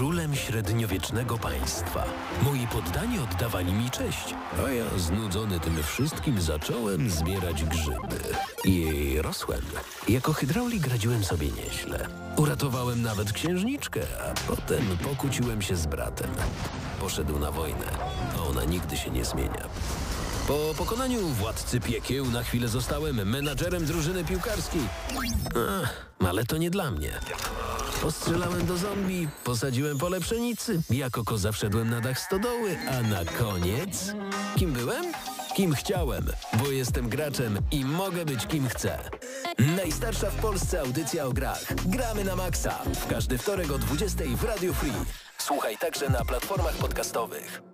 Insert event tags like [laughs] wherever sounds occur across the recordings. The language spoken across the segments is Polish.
królem średniowiecznego państwa. Moi poddani oddawali mi cześć, a ja znudzony tym wszystkim zacząłem zbierać grzyby. I rosłem. Jako hydraulik radziłem sobie nieźle. Uratowałem nawet księżniczkę, a potem pokłóciłem się z bratem. Poszedł na wojnę, a ona nigdy się nie zmienia. Po pokonaniu władcy piekieł na chwilę zostałem menadżerem drużyny piłkarskiej. Ach, ale to nie dla mnie. Postrzelałem do zombie, posadziłem pole pszenicy, jako koza wszedłem na dach stodoły, a na koniec... Kim byłem? Kim chciałem, bo jestem graczem i mogę być kim chcę. Najstarsza w Polsce audycja o grach. Gramy na maksa. W każdy wtorek o 20 w Radio Free. Słuchaj także na platformach podcastowych.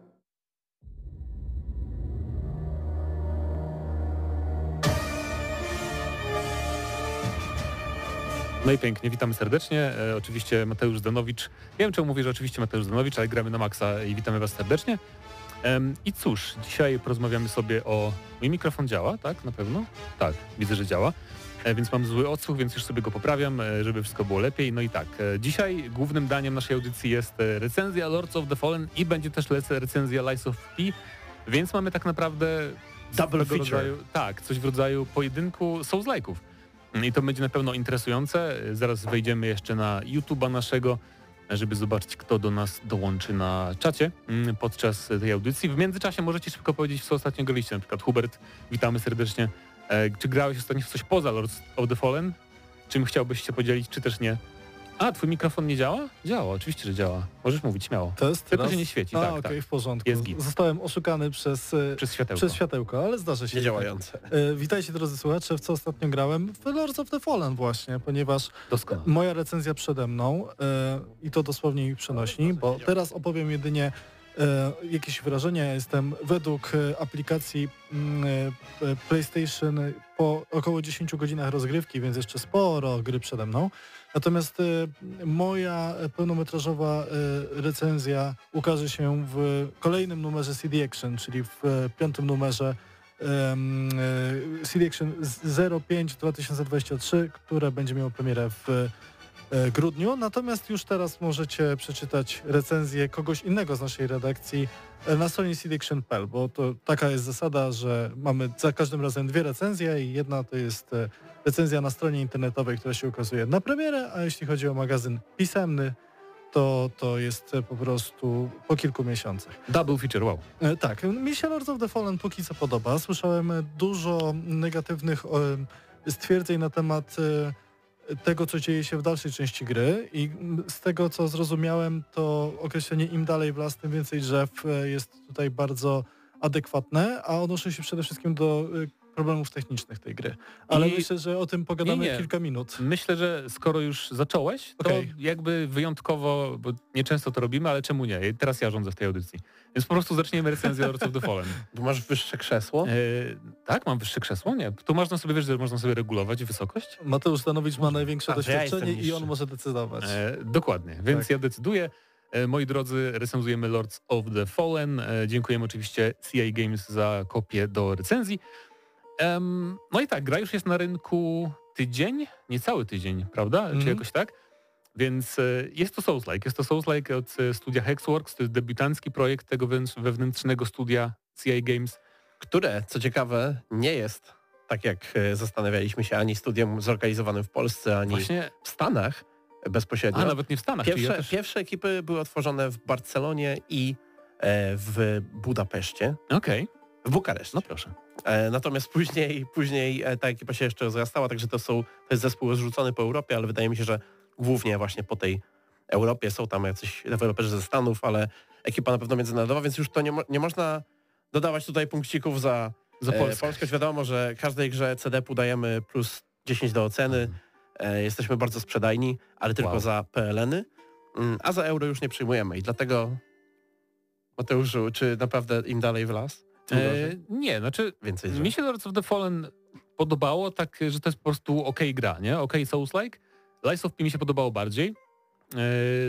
No i pięknie, witamy serdecznie. E, oczywiście Mateusz Zdanowicz. Nie wiem, czemu mówię, że oczywiście Mateusz Zdanowicz, ale gramy na maksa i witamy Was serdecznie. Ehm, I cóż, dzisiaj porozmawiamy sobie o... Mój mikrofon działa, tak? Na pewno? Tak, widzę, że działa. E, więc mam zły odsłuch, więc już sobie go poprawiam, e, żeby wszystko było lepiej. No i tak, e, dzisiaj głównym daniem naszej audycji jest e, recenzja Lords of the Fallen i będzie też recenzja Lies of P, więc mamy tak naprawdę... Double feature. Rodzaju, tak, coś w rodzaju pojedynku Souls-like'ów. I to będzie na pewno interesujące. Zaraz wejdziemy jeszcze na YouTube'a naszego, żeby zobaczyć, kto do nas dołączy na czacie mm, podczas tej audycji. W międzyczasie możecie szybko powiedzieć, co ostatnio graliście. Na przykład Hubert, witamy serdecznie. E, czy grałeś ostatnio w coś poza Lords of the Fallen? Czym chciałbyś się podzielić, czy też nie? A, twój mikrofon nie działa? Działa, oczywiście, że działa. Możesz mówić śmiało. Test? Tylko raz. się nie świeci, A, tak, okej, tak. w porządku. Jest git. Zostałem oszukany przez, e, Przez światełko. przez światełko, ale zdarza się. Niedziałające. E, Witajcie drodzy słuchacze, w co ostatnio grałem? W Lords of the Fallen właśnie, ponieważ Doskonale. moja recenzja przede mną e, i to dosłownie mi przenosi, bo teraz opowiem jedynie e, jakieś wrażenia. Ja jestem według e, aplikacji mm, e, PlayStation po około 10 godzinach rozgrywki, więc jeszcze sporo gry przede mną. Natomiast e, moja pełnometrażowa e, recenzja ukaże się w kolejnym numerze CD Action, czyli w e, piątym numerze e, CD Action z 05 2023, które będzie miało premierę w e, grudniu. Natomiast już teraz możecie przeczytać recenzję kogoś innego z naszej redakcji e, na stronie cdaction.pl, bo to taka jest zasada, że mamy za każdym razem dwie recenzje i jedna to jest e, recenzja na stronie internetowej, która się ukazuje na premierę, a jeśli chodzi o magazyn pisemny, to, to jest e, po prostu po kilku miesiącach. Double feature, wow. E, Tak, mi się Lords of the Fallen póki co podoba. Słyszałem e, dużo negatywnych e, stwierdzeń na temat e, tego, co dzieje się w dalszej części gry i z tego, co zrozumiałem, to określenie im dalej w las, tym więcej drzew e, jest tutaj bardzo adekwatne, a odnoszę się przede wszystkim do e, problemów technicznych tej gry. Ale I- myślę, że o tym pogadamy Nie, nie. kilka minut. Myślę, że skoro już zacząłeś, to Okej. jakby wyjątkowo, bo nieczęsto to robimy, ale czemu nie? Teraz ja rządzę w tej audycji. Więc po prostu zaczniemy recenzję Lords of the Fallen. [laughs] Tu masz wyższe krzesło? E, tak, mam wyższe krzesło? Nie. Tu można sobie, wiesz, że można sobie regulować wysokość? Mateusz Stanowicz ma największe A, ja doświadczenie jestem i on może decydować. E, dokładnie, więc Tak. ja decyduję. E, moi drodzy, recenzujemy Lords of the Fallen. Dziękujemy oczywiście CA Games za kopię do recenzji. No i tak, gra już jest na rynku tydzień, niecały tydzień, prawda? Czy Mhm. jakoś tak? Więc e, jest to Souls-like. Jest to Souls-like od e, studia Hexworks. To jest debiutancki projekt tego wewnętrz- wewnętrznego studia CA Games. Które, co ciekawe, nie jest, tak jak e, zastanawialiśmy się, ani studiem zlokalizowanym w Polsce, ani Właśnie, w Stanach bezpośrednio. a nawet nie w Stanach. Pierwsze, ja też... pierwsze ekipy były otworzone w Barcelonie i w Budapeszcie, Okej, w Bukareszcie. no proszę. E, natomiast później, później e, ta ekipa się jeszcze rozrastała, także to są, to jest zespół rozrzucony po Europie, ale wydaje mi się, że głównie właśnie po tej Europie są tam jacyś deweloperzy ze Stanów, ale ekipa na pewno międzynarodowa, więc już to nie, mo nie można dodawać tutaj punkcików za, Za e, Polskę. Polskę. Wiadomo, że każdej grze CDP dajemy plus 10 do oceny. E, jesteśmy bardzo sprzedajni, ale tylko Wow. za PLN-y, mm, a za euro już nie przyjmujemy i dlatego Mateuszu, czy naprawdę im dalej w las? E, nie, znaczy Więcej. Mi się Lords of the Fallen podobało, tak, że to jest po prostu ok gra, nie? Ok Souls-like. Lies of P mi się podobało bardziej. E,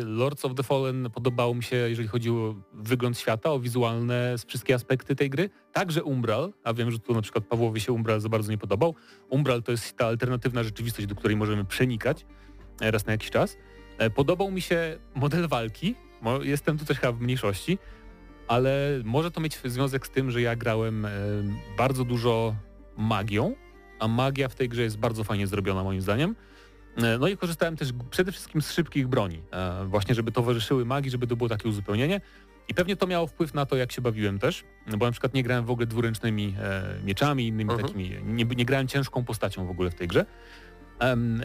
Lords of the Fallen podobało mi się, jeżeli chodzi o wygląd świata, o wizualne wszystkie aspekty tej gry. Także Umbral, a wiem, że tu na przykład Pawłowi się Umbral za bardzo nie podobał. Umbral to jest ta alternatywna rzeczywistość, do której możemy przenikać e, raz na jakiś czas. E, Podobał mi się model walki, Jestem tu też chyba w mniejszości, ale może to mieć związek z tym, że ja grałem e, bardzo dużo magią, a magia w tej grze jest bardzo fajnie zrobiona moim zdaniem. E, No i korzystałem też przede wszystkim z szybkich broni, e, właśnie żeby towarzyszyły magii, żeby to było takie uzupełnienie. I pewnie to miało wpływ na to, jak się bawiłem też, bo na przykład nie grałem w ogóle dwuręcznymi mieczami, innymi Mhm. takimi, nie, nie grałem ciężką postacią w ogóle w tej grze. Em,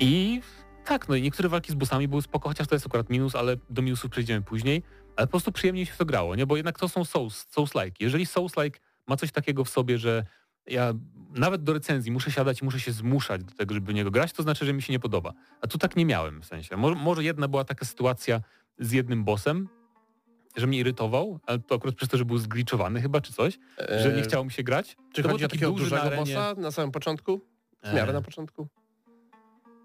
I tak, no i niektóre walki z bossami były spoko, chociaż to jest akurat minus, ale do minusów przejdziemy później, ale po prostu przyjemnie się w to grało, nie? Bo jednak to są Souls, Souls-like. Jeżeli Souls-like ma coś takiego w sobie, że ja nawet do recenzji muszę siadać i muszę się zmuszać do tego, żeby w niego grać, to znaczy, że mi się nie podoba. A tu tak nie miałem w sensie. Może, może jedna była taka sytuacja z jednym bossem, że mnie irytował, ale to akurat przez to, że był zgliczowany chyba czy coś, że nie E, chciało mi się grać. Czy To był chodzi o taki takiego duży dużego na bossa na samym początku? W miarę E, na początku?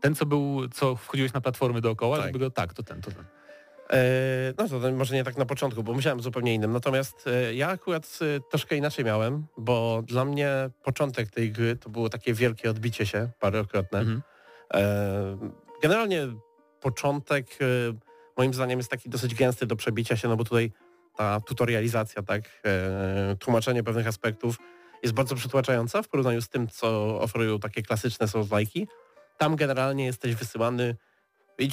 Ten, co był, co wchodziłeś na platformy dookoła, Tak. żeby go, tak, to ten, to ten. E, no to może nie tak na początku, bo myślałem zupełnie innym. Natomiast e, ja akurat e, troszkę inaczej miałem, bo dla mnie początek tej gry to było takie wielkie odbicie się parokrotne. Mhm. Generalnie początek moim zdaniem jest taki dosyć gęsty do przebicia się, no bo tutaj ta tutorializacja, tak, tłumaczenie pewnych aspektów jest bardzo przytłaczająca w porównaniu z tym, co oferują takie klasyczne Souls-like'i. Tam generalnie jesteś wysyłany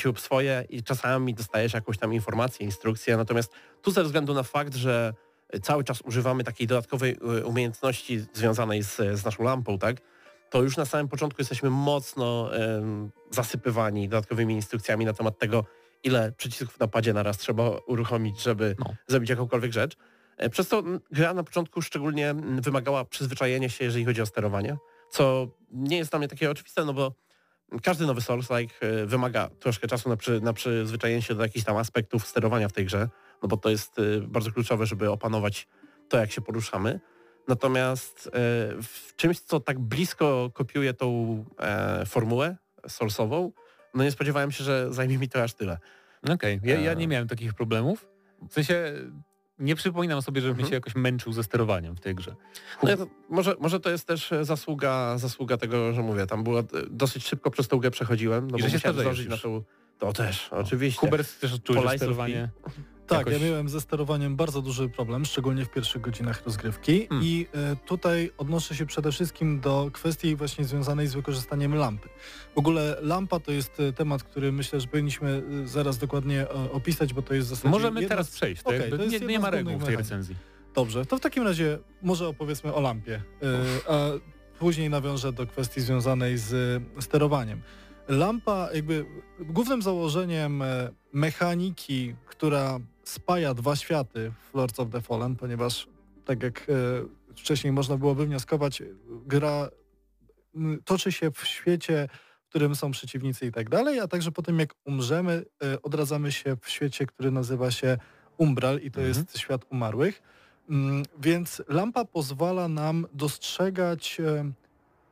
rób swoje i czasami dostajesz jakąś tam informację, instrukcję, natomiast tu ze względu na fakt, że cały czas używamy takiej dodatkowej e, umiejętności związanej z, z naszą lampą, tak, to już na samym początku jesteśmy mocno zasypywani dodatkowymi instrukcjami na temat tego, ile przycisków na padzie naraz trzeba uruchomić, żeby No. zrobić jakąkolwiek rzecz. E, Przez to m, gra na początku szczególnie m, wymagała przyzwyczajenia się, jeżeli chodzi o sterowanie, co nie jest dla mnie takie oczywiste, no bo każdy nowy Souls-like e, wymaga troszkę czasu na, przy, na przyzwyczajenie się do jakichś tam aspektów sterowania w tej grze, no bo to jest e, bardzo kluczowe, żeby opanować to, jak się poruszamy. Natomiast e, w czymś, co tak blisko kopiuje tą e, formułę Soulsową, no nie spodziewałem się, że zajmie mi to aż tyle. Okej, ja, ja E. nie miałem takich problemów. W sensie nie przypominam sobie, żebym Mhm. się jakoś męczył ze sterowaniem w tej grze. No ja to, może, może to jest też e, zasługa, zasługa tego, że mówię, tam było e, dosyć szybko przez tą grę przechodziłem, no I bo że się musiałem zdążyć na tą... To też, oczywiście. Hubert też of sterowanie... Tak, Jakoś- ja miałem ze sterowaniem bardzo duży problem, szczególnie w pierwszych godzinach rozgrywki Hmm. i e, tutaj odnoszę się przede wszystkim do kwestii właśnie związanej z wykorzystaniem lampy. W ogóle lampa to jest e, temat, który myślę, że powinniśmy e, zaraz dokładnie opisać, bo to jest w zasadzie Możemy jedna teraz przejść, jakby to nie, nie ma reguł w tej recenzji. Dobrze, to w takim razie może opowiedzmy o lampie, e, a później nawiążę do kwestii związanej z sterowaniem. Lampa, jakby głównym założeniem mechaniki, która spaja dwa światy w Lords of the Fallen, ponieważ tak jak e, wcześniej można było wywnioskować, gra toczy się w świecie, w którym są przeciwnicy i tak dalej, a także po tym jak umrzemy, e, odradzamy się w świecie, który nazywa się Umbral i to Mhm. jest świat umarłych. Mm, Więc lampa pozwala nam dostrzegać e,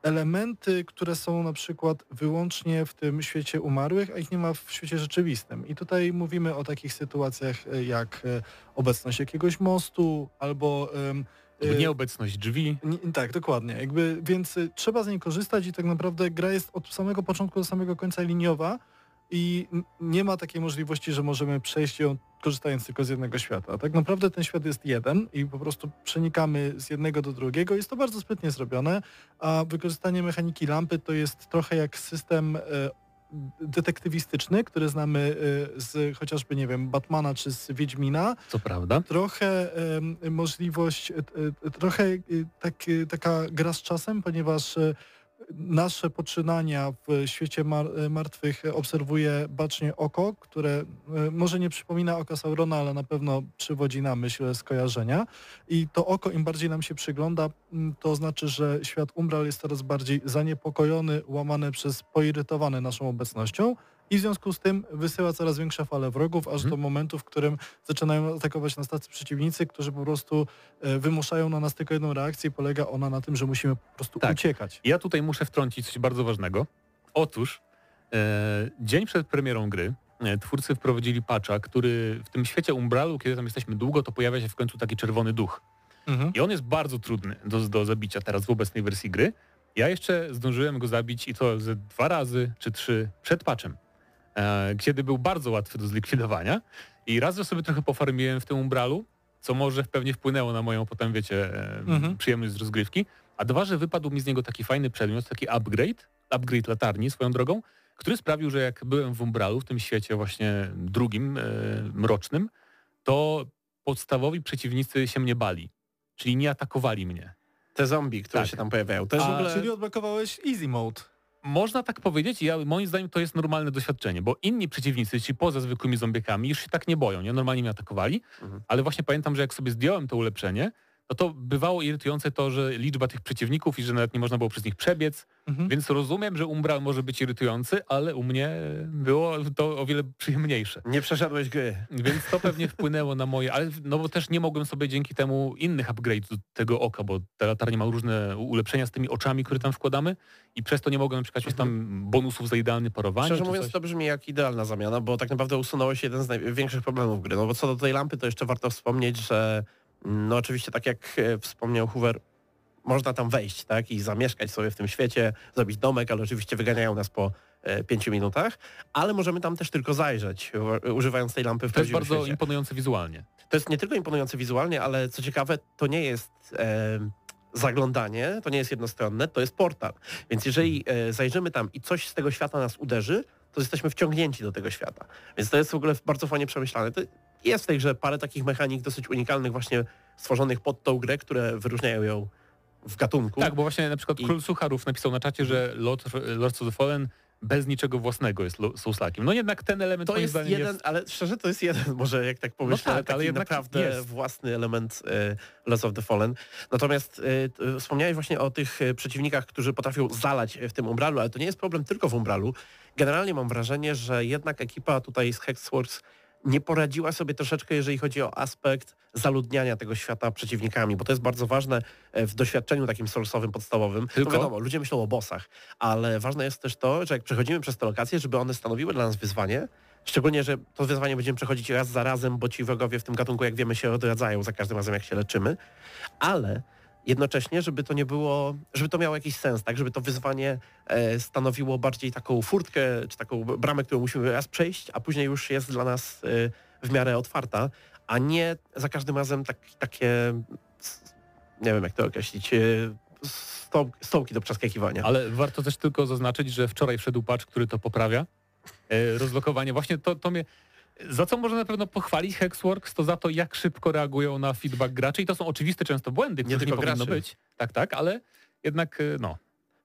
elementy, które są na przykład wyłącznie w tym świecie umarłych, a ich nie ma w świecie rzeczywistym. I tutaj mówimy o takich sytuacjach e, jak e, obecność jakiegoś mostu albo e, Nieobecność drzwi. nie, tak, dokładnie. Jakby, więc trzeba z niej korzystać i tak naprawdę gra jest od samego początku do samego końca liniowa i nie ma takiej możliwości, że możemy przejść ją korzystając tylko z jednego świata. Tak naprawdę ten świat jest jeden i po prostu przenikamy z jednego do drugiego. Jest to bardzo sprytnie zrobione, a wykorzystanie mechaniki lampy to jest trochę jak system e, detektywistyczny, który znamy e, z chociażby, nie wiem, Batmana czy z Wiedźmina, Co prawda. trochę możliwość, e, trochę tak, taka gra z czasem, ponieważ nasze poczynania w świecie mar martwych obserwuje bacznie oko, które e, może nie przypomina oka Saurona, ale na pewno przywodzi na myśl skojarzenia. I to oko im bardziej nam się przygląda, m, to znaczy, że świat Umbral jest coraz bardziej zaniepokojony, łamany przez poirytowany naszą obecnością i w związku z tym wysyła coraz większe fale wrogów, aż Mhm. do momentu, w którym zaczynają atakować nas tacy przeciwnicy, którzy po prostu e, wymuszają na nas tylko jedną reakcję i polega ona na tym, że musimy po prostu Tak. uciekać. Ja tutaj muszę wtrącić coś bardzo ważnego. Otóż e, dzień przed premierą gry e, twórcy wprowadzili patcha, który w tym świecie Umbralu, kiedy tam jesteśmy długo, to pojawia się w końcu taki czerwony duch. Mhm. I on jest bardzo trudny do, do zabicia teraz w obecnej wersji gry. Ja jeszcze zdążyłem go zabić i to ze dwa razy czy trzy przed patchem. E, kiedy był bardzo łatwy do zlikwidowania i raz, że sobie trochę pofarmiłem w tym umbralu, co może pewnie wpłynęło na moją potem, wiecie, e, Mhm. przyjemność z rozgrywki, a dwa, że wypadł mi z niego taki fajny przedmiot, taki upgrade, upgrade latarni swoją drogą, który sprawił, że jak byłem w umbralu, w tym świecie właśnie drugim, e, mrocznym, to podstawowi przeciwnicy się mnie bali, czyli nie atakowali mnie. Te zombie, które Tak. się tam pojawiają. To jest w A, ogóle... Czyli odblokowałeś easy mode. Można tak powiedzieć, ja, moim zdaniem to jest normalne doświadczenie, bo inni przeciwnicy, ci poza zwykłymi zombiekami, już się tak nie boją, nie? Normalnie mnie atakowali, Mhm. ale właśnie pamiętam, że jak sobie zdjąłem to ulepszenie, no to bywało irytujące to, że liczba tych przeciwników i że nawet nie można było przez nich przebiec, Mhm. więc rozumiem, że umbral może być irytujący, ale u mnie było to o wiele przyjemniejsze. Nie przeszedłeś gry. Więc to [laughs] pewnie wpłynęło na moje, ale no bo też nie mogłem sobie dzięki temu innych upgrade'ów do tego oka, bo ta latarnia ma różne ulepszenia z tymi oczami, które tam wkładamy i przez to nie mogłem na przykład mieć tam bonusów za idealne parowanie. Szczerze mówiąc, coś. to brzmi jak idealna zamiana, bo tak naprawdę usunąłeś jeden z największych problemów gry. No bo co do tej lampy, to jeszcze warto wspomnieć, że no oczywiście tak jak e, wspomniał Hoover, można tam wejść, tak, i zamieszkać sobie w tym świecie, zrobić domek, ale oczywiście wyganiają nas po e, pięciu minutach, ale możemy tam też tylko zajrzeć, używając tej lampy w To jest bardzo świecie. imponujące wizualnie. To jest nie tylko imponujące wizualnie, ale co ciekawe, to nie jest e, zaglądanie, to nie jest jednostronne, to jest portal. Więc jeżeli e, zajrzymy tam i coś z tego świata nas uderzy, to jesteśmy wciągnięci do tego świata. Więc to jest w ogóle bardzo fajnie przemyślane. To jest w tej grze parę takich mechanik dosyć unikalnych właśnie stworzonych pod tą grę, które wyróżniają ją w gatunku. Tak, bo właśnie na przykład I- Król Sucharów napisał na czacie, że Lord, Lords of the Fallen bez niczego własnego jest Souls-lakiem. No jednak ten element To jest jeden, jest... ale szczerze to jest jeden, [laughs] może jak tak pomyślę, tak, ale jednak naprawdę jest. własny element e, Lords of the Fallen. Natomiast e, t- wspomniałeś właśnie o tych e, przeciwnikach, którzy potrafią zalać w tym umbralu, ale to nie jest problem tylko w umbralu. Generalnie mam wrażenie, że jednak ekipa tutaj z Hexworks nie poradziła sobie troszeczkę, jeżeli chodzi o aspekt zaludniania tego świata przeciwnikami, bo to jest bardzo ważne e, w doświadczeniu takim soulsowym, podstawowym. Tylko? To wiadomo, ludzie myślą o bossach, ale ważne jest też to, że jak przechodzimy przez te lokacje, żeby one stanowiły dla nas wyzwanie, szczególnie, że to wyzwanie będziemy przechodzić raz za razem, bo ci wrogowie w tym gatunku, jak wiemy, się odradzają za każdym razem, jak się leczymy, ale jednocześnie, żeby to nie było, żeby to miało jakiś sens, tak, żeby to wyzwanie e, stanowiło bardziej taką furtkę, czy taką bramę, którą musimy raz przejść, a później już jest dla nas e, w miarę otwarta, a nie za każdym razem tak, takie, nie wiem jak to określić, e, stoł, stołki do przeskakiwania. Ale warto też tylko zaznaczyć, że wczoraj wszedł patch, który to poprawia. Rozlokowanie. Właśnie to, to mnie... Za co można na pewno pochwalić Hexworks, to za to, jak szybko reagują na feedback graczy. I to są oczywiste często błędy, których nie, tylko powinno graczy. być. Tak, tak, ale jednak, e, no...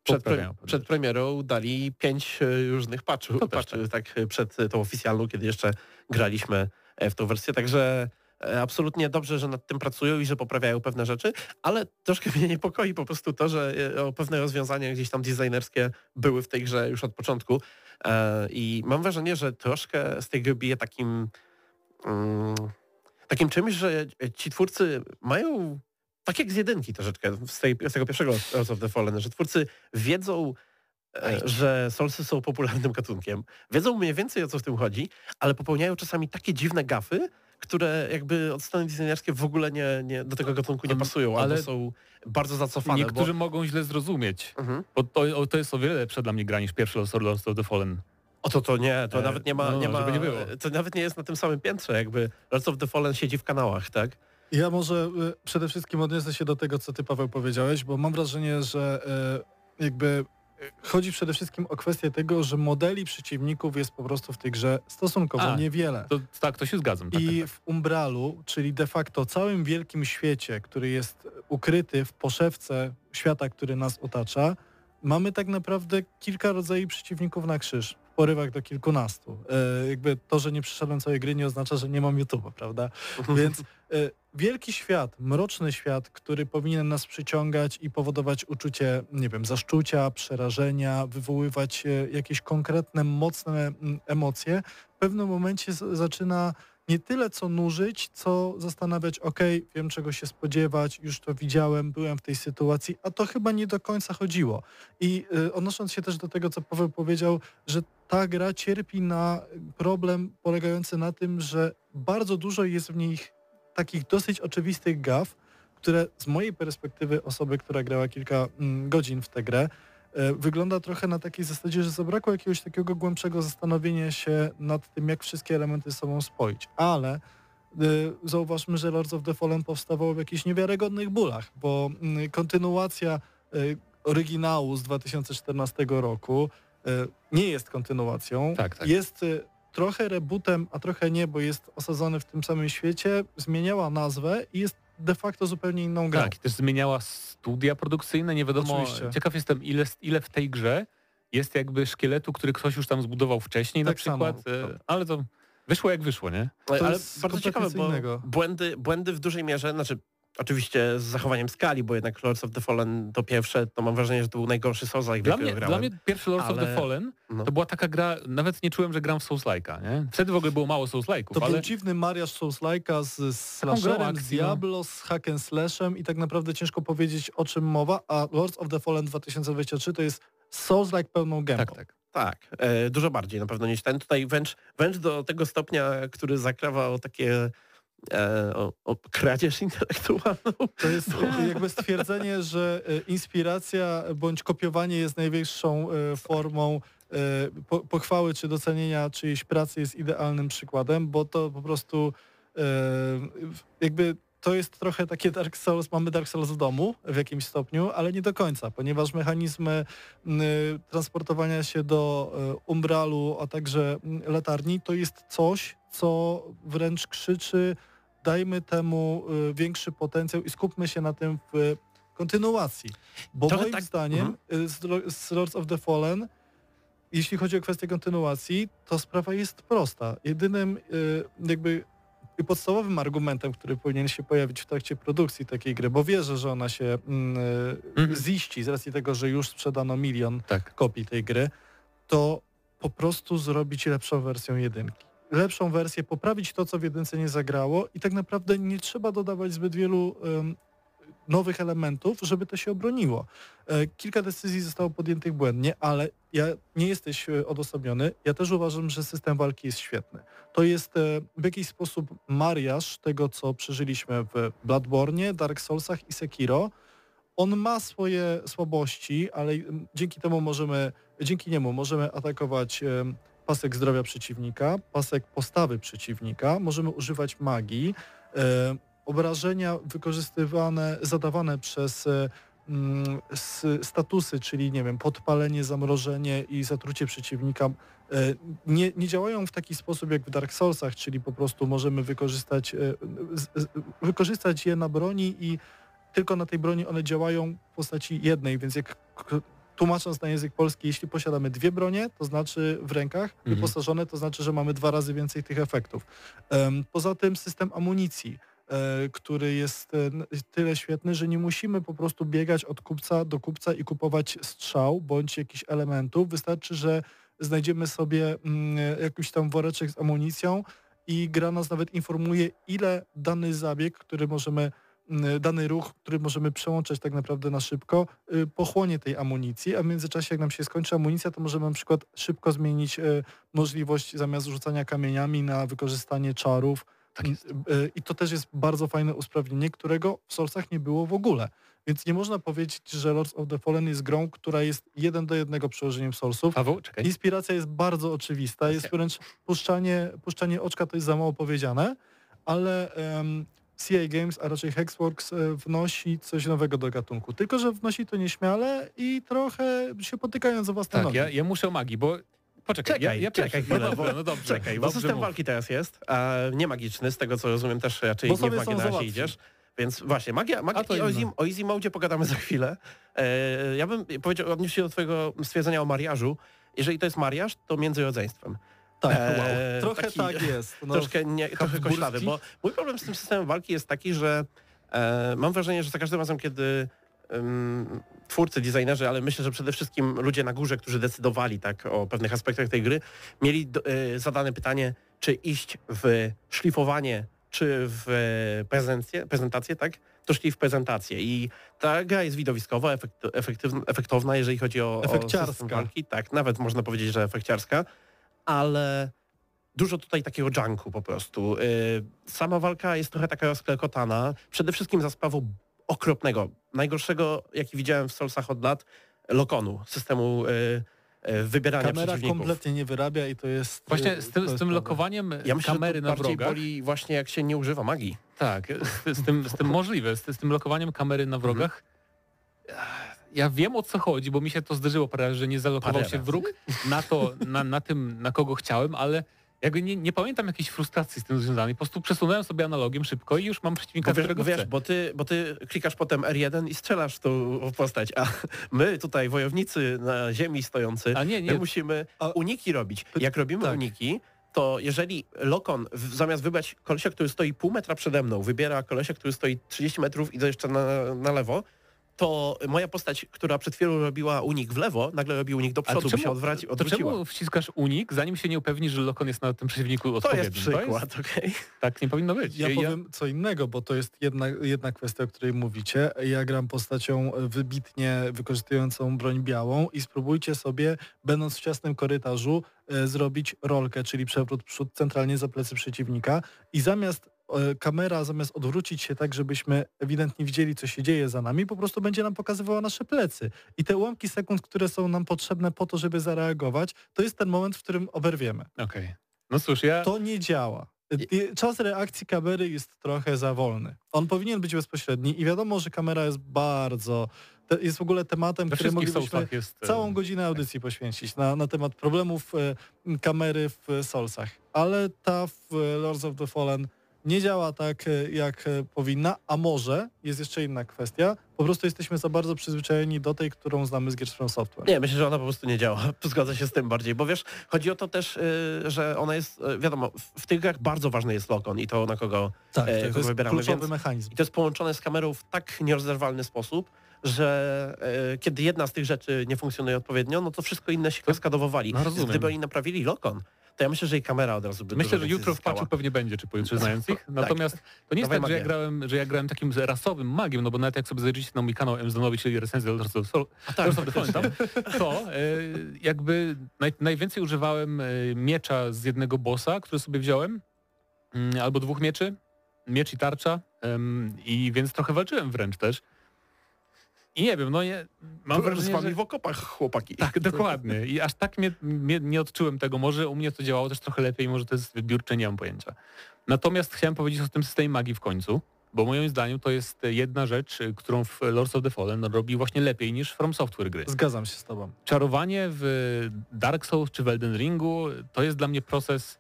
przed, pre, przed premierą dali pięć e, różnych patchów, patchy, tak e, przed tą oficjalną, kiedy jeszcze graliśmy e, w tą wersję, także absolutnie dobrze, że nad tym pracują i że poprawiają pewne rzeczy, ale troszkę [laughs] mnie niepokoi po prostu to, że e, pewne rozwiązania gdzieś tam designerskie były w tej grze już od początku. E, i mam wrażenie, że troszkę z tej gry bije takim mm, takim czymś, że ci twórcy mają tak jak z jedynki troszeczkę, z, tej, z tego pierwszego Lords of the Fallen, że twórcy wiedzą, e, że Soulsy są popularnym gatunkiem, wiedzą mniej więcej o co w tym chodzi, ale popełniają czasami takie dziwne gafy, które jakby od strony designerskiej w ogóle nie, nie, do tego gatunku nie Mm, pasują, ale albo są bardzo zacofane. Niektórzy Bo, mogą źle zrozumieć. mhm. Bo to, to jest o wiele lepsze dla mnie gra niż pierwszy Lords Lords of the Fallen. O to to nie, to E, nawet nie ma, no, nie ma żeby nie było. to nawet nie jest na tym samym piętrze, jakby Lords of the Fallen siedzi w kanałach, tak? Ja może y, przede wszystkim odniosę się do tego, co ty Paweł powiedziałeś, bo mam wrażenie, że y, jakby chodzi przede wszystkim o kwestię tego, że modeli przeciwników jest po prostu w tej grze stosunkowo A, niewiele. To, tak, to się zgadzam. Tak, I tak, w Umbralu, czyli de facto całym wielkim świecie, który jest ukryty w poszewce świata, który nas otacza, mamy tak naprawdę kilka rodzajów przeciwników na krzyż, porywach do kilkunastu. E, jakby to, że nie przeszedłem całej gry nie oznacza, że nie mam YouTube'a, prawda? [laughs] Więc e, wielki świat, mroczny świat, który powinien nas przyciągać i powodować uczucie, nie wiem, zaszczucia, przerażenia, wywoływać e, jakieś konkretne, mocne mm, emocje, w pewnym momencie zaczyna nie tyle co nużyć, co zastanawiać, ok, wiem czego się spodziewać, już to widziałem, byłem w tej sytuacji, a to chyba nie do końca chodziło. I y, odnosząc się też do tego, co Paweł powiedział, że ta gra cierpi na problem polegający na tym, że bardzo dużo jest w nich takich dosyć oczywistych gaf, które z mojej perspektywy osoby, która grała kilka mm, godzin w tę grę, wygląda trochę na takiej zasadzie, że zabrakło jakiegoś takiego głębszego zastanowienia się nad tym, jak wszystkie elementy ze sobą spoić. Ale e, zauważmy, że Lords of the Fallen powstawało w jakichś niewiarygodnych bólach, bo mm, kontynuacja e, oryginału z 2014 roku nie jest kontynuacją. Tak, tak. Jest trochę rebootem, a trochę nie, bo jest osadzony w tym samym świecie, zmieniała nazwę i jest de facto zupełnie inną grą. Tak, też zmieniała studia produkcyjne, nie wiadomo, Oczywiście. ciekaw jestem ile, ile w tej grze jest jakby szkieletu, który ktoś już tam zbudował wcześniej Tak na przykład, samo. e, ale to wyszło jak wyszło, nie? To ale jest bardzo ciekawe, bo błędy, błędy w dużej mierze, znaczy oczywiście z zachowaniem skali, bo jednak Lords of the Fallen to pierwsze, to mam wrażenie, że to był najgorszy Souls jak Dla mnie, grałem. dla mnie pierwszy Lords of the ale- Fallen No. to była taka gra, nawet nie czułem, że gram w Souls-like'a, nie? Wtedy w ogóle było mało Souls-like'ów, To ale był dziwny mariaż Souls-like'a z, z slasherem, z no. Diablo, z hack and slashem i tak naprawdę ciężko powiedzieć o czym mowa, a Lords of the Fallen 2023 to jest Souls-like pełną gębą. tak, tak. Tak, e, dużo bardziej na pewno niż ten. Tutaj wręcz, wręcz do tego stopnia, który zakrawa o takie o, o kradzież intelektualną. To jest e, [laughs] jakby stwierdzenie, że e, inspiracja bądź kopiowanie jest najwyższą e, formą e, po- pochwały czy docenienia czyjejś pracy jest idealnym przykładem, bo to po prostu e, jakby to jest trochę takie Dark Souls, mamy Dark Souls w domu w jakimś stopniu, ale nie do końca, ponieważ mechanizmy transportowania się do e, umbralu, a także latarni to jest coś, co wręcz krzyczy dajmy temu y, większy potencjał i skupmy się na tym w y, kontynuacji. Bo Trochę moim tak- zdaniem y, z, Lo- z Lords of the Fallen, jeśli chodzi o kwestię kontynuacji, to sprawa jest prosta. Jedynym jakby i podstawowym argumentem, który powinien się pojawić w trakcie produkcji takiej gry, bo wierzę, że ona się mm, Mhm. ziści z racji tego, że już sprzedano milion tak. kopii tej gry, to po prostu zrobić lepszą wersję jedynki. Lepszą wersję, poprawić to, co w jedynce nie zagrało i tak naprawdę nie trzeba dodawać zbyt wielu nowych elementów, żeby to się obroniło. E, kilka decyzji zostało podjętych błędnie, ale ja nie jesteś e, odosobniony. Ja też uważam, że system walki jest świetny. To jest e, w jakiś sposób mariaż tego, co przeżyliśmy w Bloodborne, Dark Soulsach i Sekiro. On ma swoje słabości, ale mm, dzięki temu możemy, dzięki niemu możemy atakować pasek zdrowia przeciwnika, pasek postawy przeciwnika, możemy używać magii, e, obrażenia wykorzystywane, zadawane przez e, mm, statusy, czyli nie wiem, podpalenie, zamrożenie i zatrucie przeciwnika, e, nie, nie działają w taki sposób jak w Dark Soulsach, czyli po prostu możemy wykorzystać, wykorzystać je na broni i tylko na tej broni one działają w postaci jednej, więc jak tłumacząc na język polski, jeśli posiadamy dwie bronie, to znaczy w rękach, Mhm. wyposażone, to znaczy, że mamy dwa razy więcej tych efektów. Poza tym system amunicji, e, który jest e, tyle świetny, że nie musimy po prostu biegać od kupca do kupca i kupować strzał bądź jakichś elementów. Wystarczy, że znajdziemy sobie mm, jakiś tam woreczek z amunicją i gra nas nawet informuje, ile dany zabieg, który możemy dany ruch, który możemy przełączać tak naprawdę na szybko, y, pochłonie tej amunicji, a w międzyczasie jak nam się skończy amunicja, to możemy na przykład szybko zmienić y, możliwość zamiast rzucania kamieniami na wykorzystanie czarów. Tak. Y, I to też jest bardzo fajne usprawnienie, którego w Soulsach nie było w ogóle. Więc nie można powiedzieć, że Lords of the Fallen jest grą, która jest jeden do jednego przełożeniem Soulsów. Paweł, czekaj. Inspiracja jest bardzo oczywista, jest wręcz puszczanie, puszczanie oczka, to jest za mało powiedziane, ale um, CI Games, a raczej Hexworks e, wnosi coś nowego do gatunku. Tylko, że wnosi to nieśmiale i trochę się potykając o własne Tak, nogi. ja, ja muszę o magii, bo poczekaj, ja, Czekaj, ja czekaj pierwszy. No chwilę, dobrze, bo- no dobrze. Czekaj, bo system mów. walki teraz jest, a nie magiczny, z tego co rozumiem też raczej Bo nie w magię na razie idziesz. Więc właśnie, magia, magia to i o easy, o easy mode pogadamy za chwilę. E, ja bym powiedział, odniósł się do twojego stwierdzenia o mariażu. Jeżeli to jest mariaż, to między rodzeństwem. Tak, Eee, wow. trochę taki- tak jest. No, troszkę, nie, trochę koślawy, bo mój problem z tym systemem walki jest taki, że e, mam wrażenie, że za każdym razem, kiedy em, twórcy, designerzy, ale myślę, że przede wszystkim ludzie na górze, którzy decydowali tak o pewnych aspektach tej gry, mieli do, e, zadane pytanie, czy iść w szlifowanie, czy w prezencję, prezentację, tak? To szli w prezentację i ta gra jest widowiskowa, efekt, efektywna, efektowna, jeżeli chodzi o, o system walki. Tak, nawet można powiedzieć, że efekciarska, ale dużo tutaj takiego junku po prostu. Yy, Sama walka jest trochę taka rozklekotana, przede wszystkim za sprawą okropnego, najgorszego, jaki widziałem w Soulsach od lat, lokonu, systemu e, wybierania Kamera przeciwników. kompletnie nie wyrabia i to jest... Właśnie z tym, z tym lokowaniem Ja myślę, kamery na bardziej wrogach. boli właśnie jak się nie używa magii. Tak, z, z, tym, z tym możliwe, z, z tym lokowaniem kamery na wrogach. Ja wiem o co chodzi, bo mi się to zdarzyło parę razy, że nie zalokował Parę się razy? wróg na to, na, na tym, na kogo chciałem, ale jakby nie, nie pamiętam jakiejś frustracji z tym związanej. Po prostu przesunąłem sobie analogiem szybko i już mam przeciwnika, Bo wiesz, którego bo, wiesz chcę. bo, ty, bo ty klikasz potem R1 i strzelasz tą postać, a my tutaj wojownicy na ziemi stojący, A nie, nie, my musimy A- uniki robić. Jak robimy tak. uniki, to jeżeli Lokon w, zamiast wybrać kolesia, który stoi pół metra przede mną, wybiera kolesia, który stoi 30 metrów i to jeszcze na, na lewo, to moja postać, która przed chwilą robiła unik w lewo, nagle robi unik do przodu, bo się odwraci, to odwróciła. czemu wciskasz unik, zanim się nie upewnisz, że lokon jest na tym przeciwniku To odpowiednim? jest przykład, [laughs] okej. tak nie powinno być. Ja powiem co innego, bo to jest jedna, jedna kwestia, o której mówicie. Ja gram postacią wybitnie wykorzystującą broń białą i spróbujcie sobie, będąc w ciasnym korytarzu, e, zrobić rolkę, czyli przewrót przód centralnie za plecy przeciwnika i zamiast kamera, zamiast odwrócić się tak, żebyśmy ewidentnie widzieli, co się dzieje za nami, po prostu będzie nam pokazywała nasze plecy. I te ułamki sekund, które są nam potrzebne po to, żeby zareagować, to jest ten moment, w którym oberwiemy. Okej. No cóż, ja... To nie działa. Czas reakcji kamery jest trochę za wolny. On powinien być bezpośredni i wiadomo, że kamera jest bardzo... Jest w ogóle tematem, który moglibyśmy jest... e, całą godzinę audycji poświęcić na, na temat problemów e, kamery w e, Soulsach. Ale ta w e, Lords of the Fallen nie działa tak, e, jak e, powinna, a może jest jeszcze inna kwestia. Po prostu jesteśmy za bardzo przyzwyczajeni do tej, którą znamy z Gears from Software. Nie, myślę, że ona po prostu nie działa. [laughs] Zgodzę się z tym bardziej, bo wiesz, chodzi o to też, y, że ona jest, wiadomo, w, tych grach bardzo ważny jest lokon i to na kogo Tak, e, to kogo jest wybieramy, kluczowy mechanizm. I to jest połączone z kamerą w tak nierozerwalny sposób, że e, kiedy jedna z tych rzeczy nie funkcjonuje odpowiednio, no to wszystko inne się kaskadowo wali. No. Gdyby oni naprawili lokon, to ja myślę, że i kamera od razu by Myślę, że jutro w patchu pewnie będzie, czy pojutrze znając ich. Natomiast to nie jest tak, że ja, grałem, że ja grałem takim rasowym magiem, no bo nawet jak sobie zajrzycie na mój kanał M. Zdanowi, czyli recenzję Lords of the tak, of the Fallen to e, jakby naj, najwięcej używałem e, miecza z jednego bossa, który sobie wziąłem, mm, albo dwóch mieczy, miecz i tarcza i więc trochę walczyłem wręcz też. I nie wiem, no nie, mam z wrażenie, wami że... w okopach, chłopaki. Tak, [laughs] dokładnie. I aż tak mnie, mnie, nie odczułem tego. Może u mnie to działało też trochę lepiej, może to jest wybiórcze, nie mam pojęcia. Natomiast chciałem powiedzieć o tym systemie magii w końcu, bo moim zdaniem to jest jedna rzecz, którą w Lords of the Fallen robi właśnie lepiej niż From Software gry. Zgadzam się z tobą. Czarowanie w Dark Souls czy w Elden Ringu to jest dla mnie proces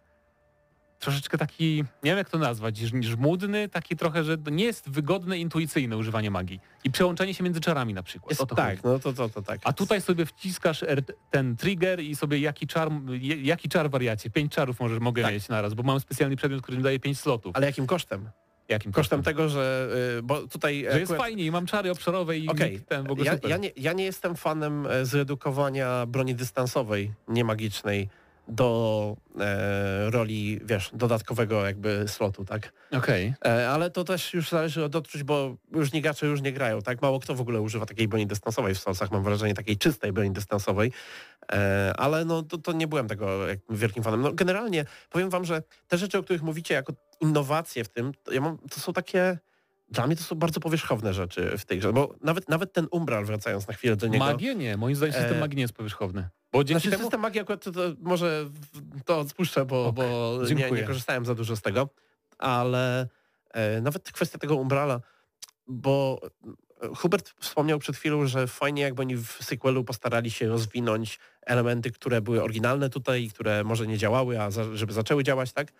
troszeczkę taki, nie wiem jak to nazwać, żm- żmudny, taki trochę, że nie jest wygodne, intuicyjne używanie magii. I przełączanie się między czarami na przykład. Jest, tak, chodzi. no to, to, to tak. A tutaj sobie wciskasz ten trigger i sobie jaki czar, jaki czar wariacie, pięć czarów możesz, mogę Tak. mieć naraz, bo mam specjalny przedmiot, który mi daje pięć slotów. Ale jakim kosztem? Jakim Kosztem tego, że... y, Bo tutaj... Że jest akurat- fajnie i mam czary obszarowe i Okej, ten w ogóle ja, ja, nie, ja nie jestem fanem e, zredukowania broni dystansowej, niemagicznej do e, roli, wiesz, dodatkowego jakby slotu, tak? Okej. E, ale to też już zależy od odczuć, bo różni gracze różnie grają, tak? Mało kto w ogóle używa takiej broni dystansowej w Soulsach, mam wrażenie, takiej czystej broni dystansowej, e, ale no to, to nie byłem tego wielkim fanem. No generalnie powiem wam, że te rzeczy, o których mówicie jako innowacje w tym, to, ja mam, to są takie... Dla mnie to są bardzo powierzchowne rzeczy w tej grze, bo nawet, nawet ten Umbral, wracając na chwilę do niego... Magię nie, moim zdaniem system E, magii nie jest powierzchowny. Bo dzięki Znaczy temu... system magii akurat to, to może to spuszczę, bo, Okej, bo nie, nie korzystałem za dużo z tego, ale e, nawet kwestia tego Umbrala, bo Hubert wspomniał przed chwilą, że fajnie jakby oni w sequelu postarali się rozwinąć elementy, które były oryginalne tutaj i które może nie działały, a za, żeby zaczęły działać, tak?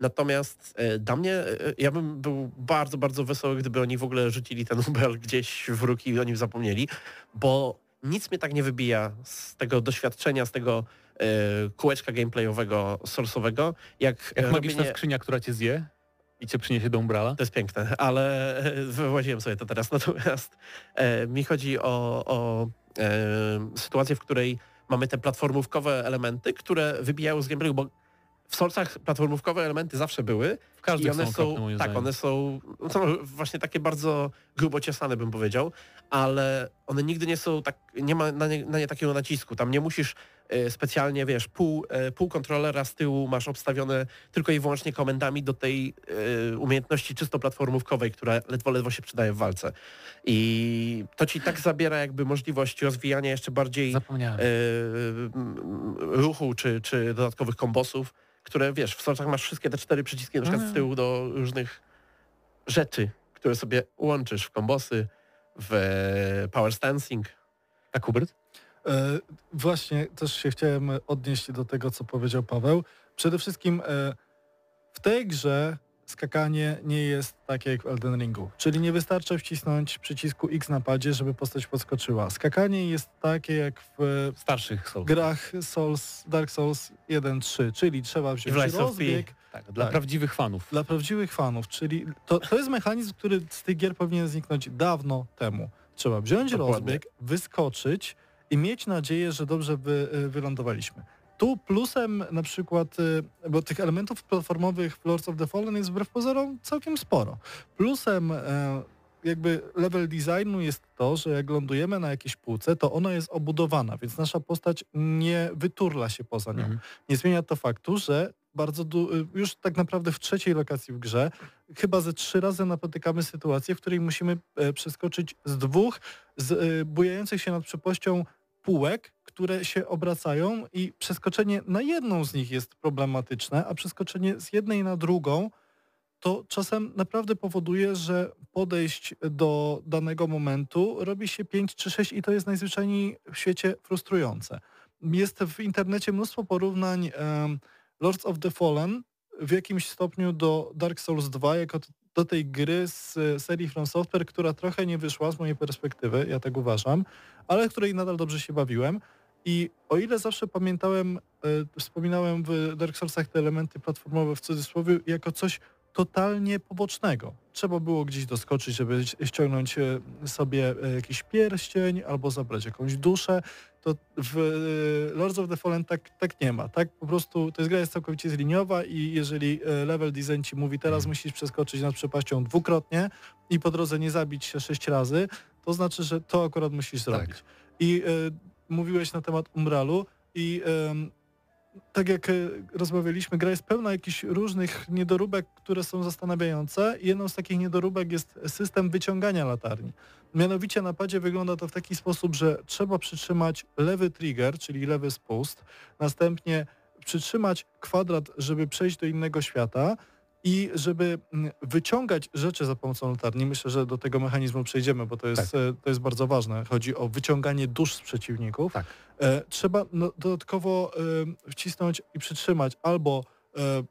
Natomiast e, dla mnie, e, ja bym był bardzo, bardzo wesoły, gdyby oni w ogóle rzucili ten Umbral gdzieś w róg i o nim zapomnieli, bo nic mnie tak nie wybija z tego doświadczenia, z tego e, kółeczka gameplayowego, source'owego, jak, Jak e, magiczna robienie... skrzynia, która cię zje i cię przyniesie do Umbrala. To jest piękne, ale e, wyłaziłem sobie to teraz. [laughs] Natomiast e, mi chodzi o, o e, sytuację, w której mamy te platformówkowe elementy, które wybijają z gameplayu, bo w Soulsach platformówkowe elementy zawsze były W każdym i one są, są, tak, one są, no są właśnie takie bardzo grubo ciasane bym powiedział, ale one nigdy nie są tak, nie ma na nie, na nie takiego nacisku. Tam nie musisz specjalnie, wiesz, pół, e, pół kontrolera z tyłu masz obstawione tylko i wyłącznie komendami do tej e, umiejętności czysto platformówkowej, która ledwo, ledwo się przydaje w walce. I to ci tak zabiera jakby możliwość rozwijania jeszcze bardziej e, ruchu czy, czy dodatkowych kombosów, które wiesz, w Soulsach masz wszystkie te cztery przyciski na przykład z tyłu do różnych rzeczy, które sobie łączysz w kombosy, w e, power stancing. Tak, Hubert? E, właśnie też się chciałem odnieść do tego, co powiedział Paweł. Przede wszystkim e, w tej grze skakanie nie jest takie jak w Elden Ringu. Czyli nie wystarczy wcisnąć przycisku X na padzie, żeby postać podskoczyła. Skakanie jest takie jak w Starszych są. grach Souls, Dark Souls 1-3, czyli trzeba wziąć rozbieg Tak, dla Tak. prawdziwych fanów. dla prawdziwych fanów, czyli to, to jest mechanizm, który z tych gier powinien zniknąć dawno temu. Trzeba wziąć Dokładnie. rozbieg, wyskoczyć i mieć nadzieję, że dobrze wy, y, wylądowaliśmy. Tu plusem na przykład, y, bo tych elementów platformowych w Lords of the Fallen jest wbrew pozorom całkiem sporo. Plusem e, jakby level designu jest to, że jak lądujemy na jakiejś półce, to ona jest obudowana, więc nasza postać nie wyturla się poza nią. Mhm. Nie zmienia to faktu, że bardzo już tak naprawdę w trzeciej lokacji w grze chyba ze trzy razy napotykamy sytuację, w której musimy e, przeskoczyć z dwóch z, e, bujających się nad przepaścią półek, które się obracają i przeskoczenie na jedną z nich jest problematyczne, a przeskoczenie z jednej na drugą to czasem naprawdę powoduje, że podejść do danego momentu robi się 5 czy 6 i to jest najzwyczajniej w świecie frustrujące. Jest w internecie mnóstwo porównań Lords of the Fallen w jakimś stopniu do Dark Souls 2 jako do tej gry z e, serii From Software, która trochę nie wyszła z mojej perspektywy, ja tak uważam, ale której nadal dobrze się bawiłem. I o ile zawsze pamiętałem, e, wspominałem w Dark Soulsach te elementy platformowe w cudzysłowie jako coś totalnie pobocznego. Trzeba było gdzieś doskoczyć, żeby ściągnąć e, sobie e, jakiś pierścień albo zabrać jakąś duszę. To w e, Lords of the Fallen tak, tak nie ma. Tak po prostu to jest gra jest całkowicie zliniowa i jeżeli level design ci mówi teraz musisz przeskoczyć nad przepaścią dwukrotnie i po drodze nie zabić się sześć razy, to znaczy, że to akurat musisz zrobić. I e, mówiłeś na temat Umralu i em, tak jak e, rozmawialiśmy, gra jest pełna jakichś różnych niedoróbek, które są zastanawiające jedną z takich niedoróbek jest system wyciągania latarni. Mianowicie na padzie wygląda to w taki sposób, że trzeba przytrzymać lewy trigger, czyli lewy spust, następnie przytrzymać kwadrat, żeby przejść do innego świata i żeby mm, wyciągać rzeczy za pomocą latarni. Myślę, że do tego mechanizmu przejdziemy, bo to jest, e, to jest bardzo ważne. Chodzi o wyciąganie dusz z przeciwników. Tak. E, trzeba no, dodatkowo e, wcisnąć i przytrzymać albo e, e,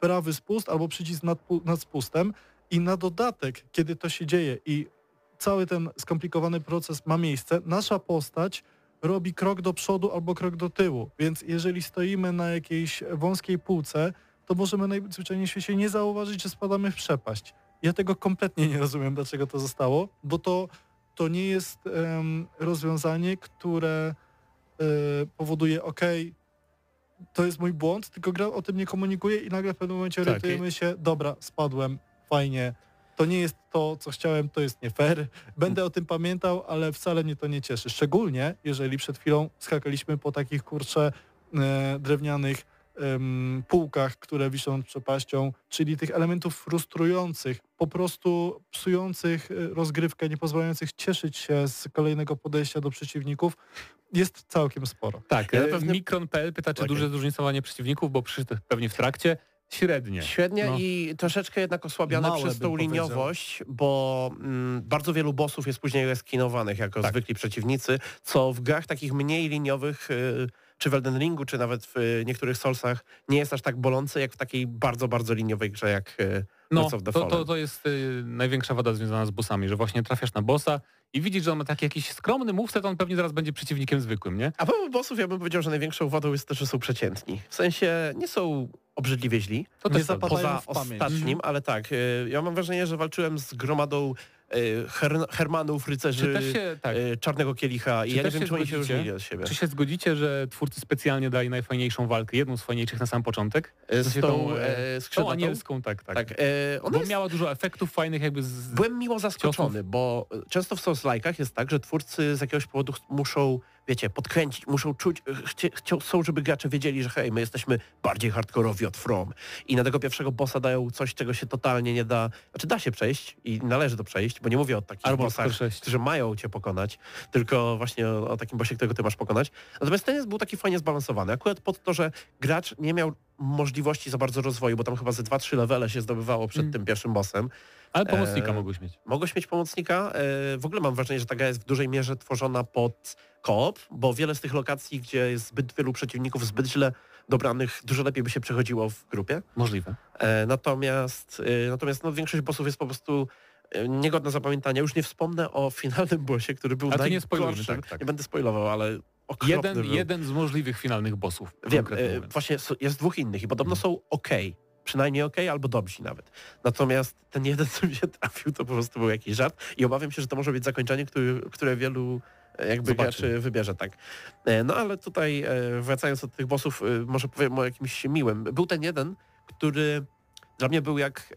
prawy spust, albo przycisk nad, nad spustem i na dodatek, kiedy to się dzieje i cały ten skomplikowany proces ma miejsce, nasza postać robi krok do przodu albo krok do tyłu. Więc jeżeli stoimy na jakiejś wąskiej półce, to możemy najzwyczajniej w świecie nie zauważyć, że spadamy w przepaść. Ja tego kompletnie nie rozumiem, dlaczego to zostało, bo to, to nie jest em, rozwiązanie, które e, powoduje, ok, to jest mój błąd, tylko gra o tym nie komunikuje i nagle w pewnym momencie Tak, orientujemy się, dobra, spadłem, fajnie, to nie jest to, co chciałem, to jest nie fair. Będę o tym pamiętał, ale wcale mnie to nie cieszy. Szczególnie, jeżeli przed chwilą skakaliśmy po takich, kurczę, e, drewnianych em, półkach, które wiszą nad przepaścią, czyli tych elementów frustrujących, po prostu psujących e, rozgrywkę, nie pozwalających cieszyć się z kolejnego podejścia do przeciwników, jest całkiem sporo. Tak, Ja e, pewnie- Mikron.pl pyta, czy Okej. duże zróżnicowanie przeciwników, bo przyszedł pewnie w trakcie. Średnie. Świetnie No. i troszeczkę jednak osłabione Małe, przez tą bym powiedział. liniowość, bo mm, bardzo wielu bossów jest później reskinowanych jako Tak. zwykli przeciwnicy, co w grach takich mniej liniowych, y, czy w Elden Ringu, czy nawet w y, niektórych Soulsach nie jest aż tak bolące, jak w takiej bardzo, bardzo liniowej grze jak y, No, Lords of the to, to, to jest y, największa wada związana z bossami, że właśnie trafiasz na bossa i widzisz, że on ma taki jakiś skromny moveset, on pewnie zaraz będzie przeciwnikiem zwykłym, nie? A propos bossów, ja bym powiedział, że największą wadą jest to, że są przeciętni. W sensie nie są obrzydliwie źli, To Nie też zapadają poza ostatnim, ale tak, y, ja mam wrażenie, że walczyłem z gromadą her, Hermanów, rycerzy się, tak, y, Czarnego Kielicha i ja nie wiem, się czy oni się różnili od siebie. czy się zgodzicie, że twórcy specjalnie dali najfajniejszą walkę, jedną z fajniejszych na sam początek? Y, sensie Z tą tą, e, Tą skrzydlatą? anielską, tak, tak. Tak, e, ona Bo jest, miała dużo efektów fajnych jakby z... byłem miło zaskoczony, bo często w Souls-like'ach jest tak, że twórcy z jakiegoś powodu muszą, wiecie, podkręcić, muszą czuć, chcie, chcą, żeby gracze wiedzieli, że hej, my jesteśmy bardziej hardkorowi od From. I na tego pierwszego bossa dają coś, czego się totalnie nie da, znaczy da się przejść i należy to przejść, bo nie mówię o takich Armor bossach, Core 6. którzy mają cię pokonać, tylko właśnie o, o takim bossie, którego ty masz pokonać. Natomiast ten jest, był taki fajnie zbalansowany. Akurat pod to, że gracz nie miał możliwości za bardzo rozwoju, bo tam chyba ze 2-3 levele się zdobywało przed Mm. tym pierwszym bossem. Ale pomocnika Eee, mogłeś mieć. Mogłeś mieć pomocnika. E, W ogóle mam wrażenie, że ta gra jest w dużej mierze tworzona pod koop, bo wiele z tych lokacji, gdzie jest zbyt wielu przeciwników, zbyt źle dobranych, dużo lepiej by się przechodziło w grupie. Możliwe. E, Natomiast, e, natomiast no, większość bossów jest po prostu e, niegodna zapamiętania. Już nie wspomnę o finalnym bossie, który był to nie spoilujmy, tak, tak. Nie będę spoilował, ale Jeden, był. jeden z możliwych finalnych bossów. Wiem, e, właśnie jest dwóch innych i podobno Mhm. są ok. Przynajmniej ok, albo dobrzy nawet. Natomiast ten jeden, co mi się trafił, to po prostu był jakiś żart i obawiam się, że to może być zakończenie, który, które wielu jakby Zobaczymy. graczy wybierze, tak. E, No ale tutaj e, wracając od tych bossów, e, może powiem o jakimś miłym. Był ten jeden, który dla mnie był jak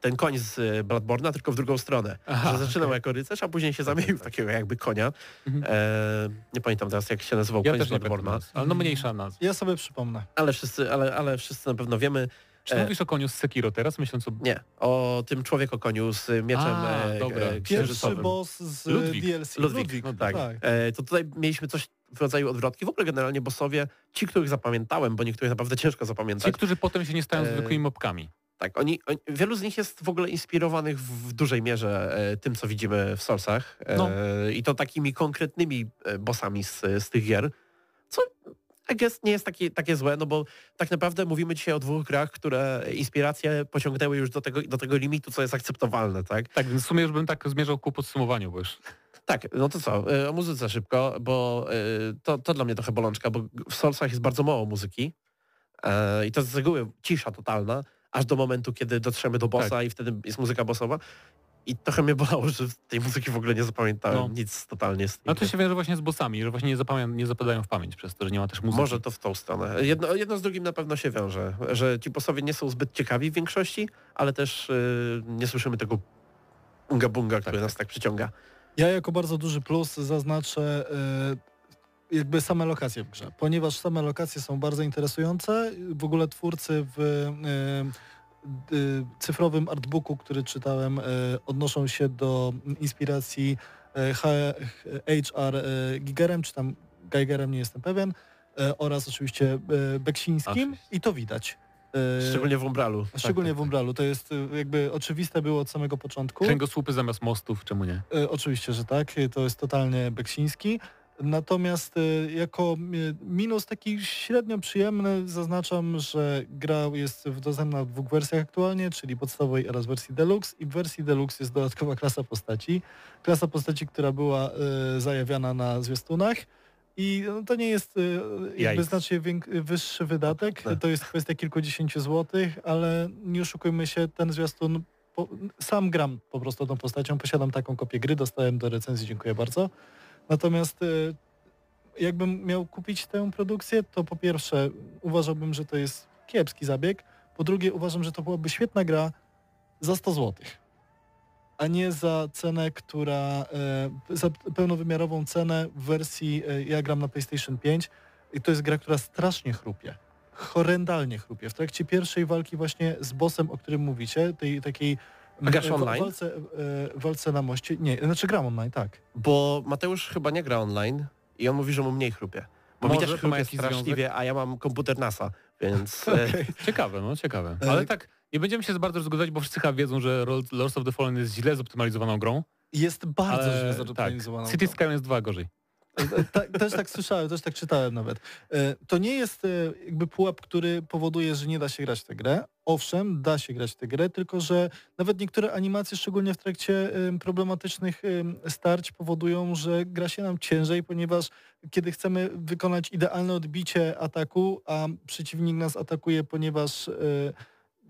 ten koń z Bloodborne'a, tylko w drugą stronę. Aha, że zaczynał okej. jako rycerz, a później się zamienił w takiego jakby konia. Mhm. E, nie pamiętam teraz, jak się nazywał Ja koń też z nazw, ale no mniejsza nazwa. Ja sobie przypomnę. Ale wszyscy, ale, ale wszyscy na pewno wiemy. Czy E, mówisz o koniu z Sekiro teraz, myśląc o... Nie, o tym człowieku koniu z mieczem A, e, dobra. e, Pierwszy boss z e, Ludwik. DLC. Ludwik, no tak. tak. E, to tutaj mieliśmy coś w rodzaju odwrotki. W ogóle generalnie bossowie, ci, których zapamiętałem, bo niektórych naprawdę ciężko Ci, zapamiętać. którzy potem się nie stają E, zwykłymi mopkami. Tak, oni, oni, wielu z nich jest w ogóle inspirowanych w, w dużej mierze e, tym, co widzimy w Soulsach. E, No. I to takimi konkretnymi e, bossami z, z tych gier. Co I guess nie jest takie, takie złe, no bo tak naprawdę mówimy dzisiaj o dwóch grach, które inspiracje pociągnęły już do tego, do tego limitu, co jest akceptowalne, tak? Tak, więc w sumie już bym tak zmierzał ku podsumowaniu, bo już... Tak, no to co, e, o muzyce szybko, bo e, to, to dla mnie trochę bolączka, bo w Soulsach jest bardzo mało muzyki e, i to z reguły cisza totalna, aż do momentu, kiedy dotrzemy do bossa Tak. i wtedy jest muzyka bossowa. I trochę mnie bolało, że tej muzyki w ogóle nie zapamiętałem, No. nic totalnie z No tym. to się wiąże właśnie z bossami, że właśnie nie, zapamię- nie zapadają w pamięć przez to, że nie ma też muzyki. Może to w tą stronę. Jedno, jedno z drugim na pewno się wiąże, że ci bossowie nie są zbyt ciekawi w większości, ale też e, nie słyszymy tego unga bunga, który nas tak przyciąga. Ja jako bardzo duży plus zaznaczę e, jakby same lokacje w grze, ponieważ same lokacje są bardzo interesujące. W ogóle twórcy w d- cyfrowym artbooku, który czytałem, e, odnoszą się do inspiracji H- HR Gigerem, czy tam Geigerem, nie jestem pewien, oraz oczywiście Beksińskim i to widać. Szczególnie w Umbralu. Szczególnie tak, w tak. Umbralu. To jest jakby oczywiste było od samego początku. Kręgosłupy zamiast mostów, czemu nie? Oczywiście, że tak. To jest totalnie Beksiński. Natomiast e, jako e, minus taki średnio przyjemny zaznaczam, że gra jest w- dostępna w dwóch wersjach aktualnie, czyli podstawowej oraz wersji Deluxe i w wersji Deluxe jest dodatkowa klasa postaci. Klasa postaci, która była e, zajawiana na zwiastunach. I no, to nie jest jakby znacznie wyższy wydatek, Tak. to jest kwestia kilkudziesięciu złotych, ale nie oszukujmy się, ten zwiastun sam gram po prostu tą postacią, posiadam taką kopię gry, dostałem do recenzji, dziękuję bardzo. Natomiast e, jakbym miał kupić tę produkcję, to po pierwsze uważałbym, że to jest kiepski zabieg, po drugie uważam, że to byłaby świetna gra za 100 zł, a nie za cenę, która, e, za pełnowymiarową cenę w wersji, e, ja gram na PlayStation 5 i to jest gra, która strasznie chrupie. Horrendalnie chrupie. W trakcie pierwszej walki właśnie z bossem, o którym mówicie, tej takiej A grasz w- online? Walce, e, walce na moście. Nie, znaczy gram online, tak. Bo Mateusz chyba nie gra online i on mówi, że mu mniej chrupie. Bo Może mi też chrupie jakiś straszliwie, a ja mam komputer NASA, więc... e, [laughs] Ciekawe, no ciekawe. E, Ale tak, nie będziemy się za bardzo rozgodzać, bo wszyscy chyba wiedzą, że Lord- Lords of the Fallen jest źle zoptymalizowaną grą. Jest bardzo ale źle tak, zorganizowana. City Skylines 2 gorzej. E, Ta, też tak słyszałem, też tak czytałem nawet. E, To nie jest e, jakby pułap, który powoduje, że nie da się grać w tę grę. Owszem, da się grać tę grę, tylko że nawet niektóre animacje, szczególnie w trakcie em, problematycznych em, starć, powodują, że gra się nam ciężej, ponieważ kiedy chcemy wykonać idealne odbicie ataku, a przeciwnik nas atakuje, ponieważ e,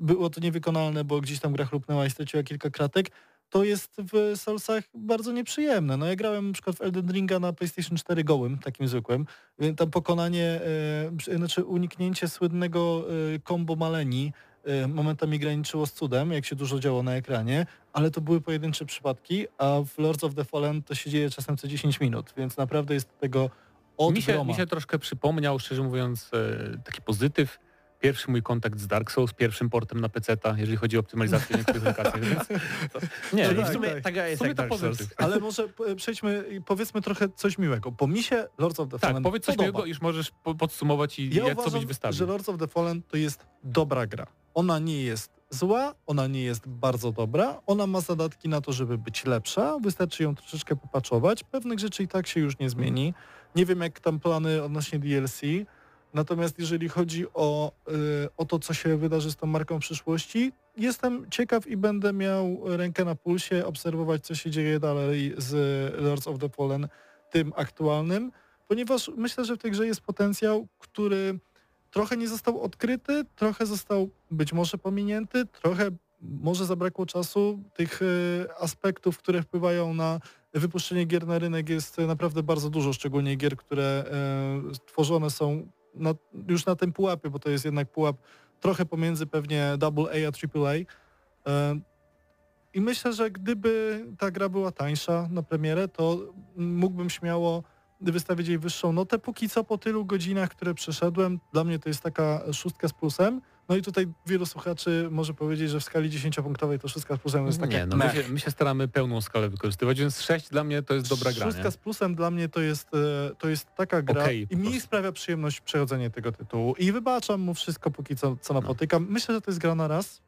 było to niewykonalne, bo gdzieś tam gra chrupnęła i straciła kilka kratek, to jest w Soulsach bardzo nieprzyjemne. No ja grałem na przykład w Elden Ringa na PlayStation 4 gołym, takim zwykłym. Więc Tam pokonanie, e, znaczy uniknięcie słynnego e, combo Maleni momentami graniczyło z cudem, jak się dużo działo na ekranie, ale to były pojedyncze przypadki, a w Lords of the Fallen to się dzieje czasem co 10 minut, więc naprawdę jest tego od Mi się, groma. mi się troszkę przypomniał, szczerze mówiąc, e, taki pozytyw. Pierwszy mój kontakt z Dark Souls, pierwszym portem na PC-ta, jeżeli chodzi o optymalizację niektórych lokacjach, więc... Nie, Czyli tak, w sumie tak. ta gra jest jak to Dark Souls. pozytyw. Ale może p- przejdźmy i powiedzmy trochę coś miłego, bo mi się Lords of the Tak, Fallen powiedz coś podoba. miłego, już możesz po- podsumować i Ja jak co uważam, byś wystawił. że Lords of the Fallen to jest dobra gra. Ona nie jest zła, ona nie jest bardzo dobra, ona ma zadatki na to, żeby być lepsza, wystarczy ją troszeczkę popaczować, pewnych rzeczy i tak się już nie zmieni. Nie wiem jak tam plany odnośnie DLC, natomiast jeżeli chodzi o, y, o to, co się wydarzy z tą marką w przyszłości, jestem ciekaw i będę miał rękę na pulsie, obserwować co się dzieje dalej z Lords of the Fallen, tym aktualnym, ponieważ myślę, że w tej grze jest potencjał, który trochę nie został odkryty, trochę został być może pominięty, trochę może zabrakło czasu. Tych e, aspektów, które wpływają na wypuszczenie gier na rynek jest naprawdę bardzo dużo, szczególnie gier, które e, tworzone są na, już na tym pułapie, bo to jest jednak pułap trochę pomiędzy pewnie AA a AAA. E, I myślę, że gdyby ta gra była tańsza na premierę, to mógłbym śmiało wystawić jej wyższą notę. Póki co po tylu godzinach, które przeszedłem, dla mnie to jest taka szóstka z plusem. No i tutaj wielu słuchaczy może powiedzieć, że w skali 10-punktowej to szóstka z plusem jest taka Nie, no my się, my się staramy pełną skalę wykorzystywać, więc 6 dla mnie to jest dobra gra, Szóstka nie? z plusem dla mnie to jest, e, to jest taka gra po i mi sprawia przyjemność przechodzenie tego tytułu i wybaczam mu wszystko póki co, co No. napotykam. Myślę, że to jest gra na raz.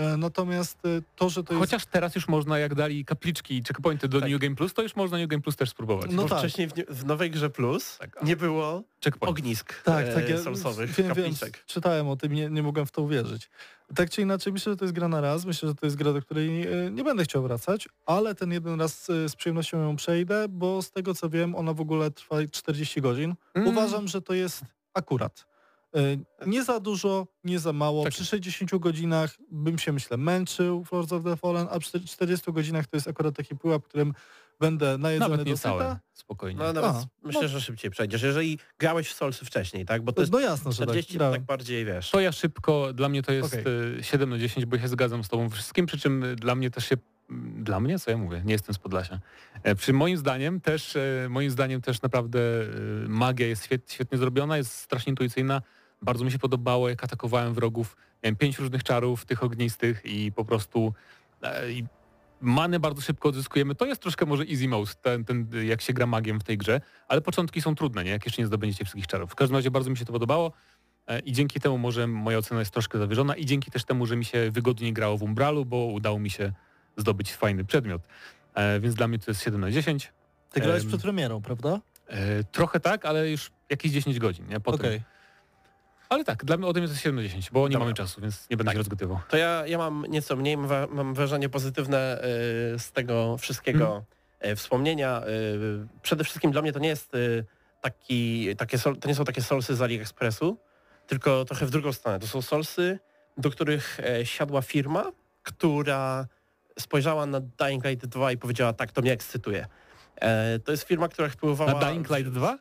E, Natomiast e, to, że to jest... Chociaż teraz już można, jak dali kapliczki i checkpointy do Tak. New Game Plus, to już można New Game Plus też spróbować. No Bo tak. wcześniej w, nie- w nowej grze Plus Tak, nie było Checkpoint. ognisk Tak, e, tak, ja solsowych, wiem, wiem, kapliczek. czytałem o tym, nie, nie mogłem w to uwierzyć. Tak czy inaczej, myślę, że to jest gra na raz, myślę, że to jest gra, do której nie będę chciał wracać, ale ten jeden raz z przyjemnością ją przejdę, bo z tego co wiem, ona w ogóle trwa 40 godzin. Mm. Uważam, że to jest akurat. E, Nie za dużo, nie za mało. Tak. Przy 60 godzinach bym się, myślę, męczył w Lords of the Fallen, a przy 40 godzinach to jest akurat taki pułap, którym będę najedzony Nawet nie do syta. spokojnie. No nawet A, myślę, no. że szybciej przejdziesz. Jeżeli grałeś w Solsy wcześniej, tak? Bo to jest No jasno, że tak. 40 to grałem. tak bardziej, wiesz. To ja szybko, dla mnie to jest Okej. y, 7 na 10, bo ja się zgadzam z tobą we wszystkim, przy czym y, dla mnie też się, dla mnie, co ja mówię, nie jestem z Podlasia. E, Przy moim zdaniem też, e, moim zdaniem też naprawdę e, magia jest świet, świetnie zrobiona, jest strasznie intuicyjna. Bardzo mi się podobało, jak atakowałem wrogów. Miałem pięć różnych czarów, tych ognistych i po prostu e, i manę bardzo szybko odzyskujemy. To jest troszkę może easy mode, ten, ten, jak się gra magiem w tej grze, ale początki są trudne, nie? Jak jeszcze nie zdobędziecie wszystkich czarów. W każdym razie bardzo mi się to podobało. E, I dzięki temu może moja ocena jest troszkę zawyżona i dzięki też temu, że mi się wygodniej grało w Umbralu, bo udało mi się zdobyć fajny przedmiot. E, więc dla mnie to jest 7 na 10. Ty grałeś Em, przed premierą, prawda? Trochę tak, ale już jakieś 10 godzin, nie? Potem. Okej. Ale tak, dla mnie ode mnie to jest 7 na 10, bo nie Dobra. mamy czasu, więc nie będę Tak. się rozgatywał. To ja, ja mam nieco mniej, mam wrażenie pozytywne y, z tego wszystkiego y, wspomnienia. Y, przede wszystkim dla mnie to nie jest y, taki, takie sol, to nie są takie solsy z AliExpressu, tylko trochę w drugą stronę. To są solsy, do których e, siadła firma, która spojrzała na Dying Light 2 i powiedziała tak, to mnie ekscytuje. E, to jest firma, która wpływała... Na Dying Light 2?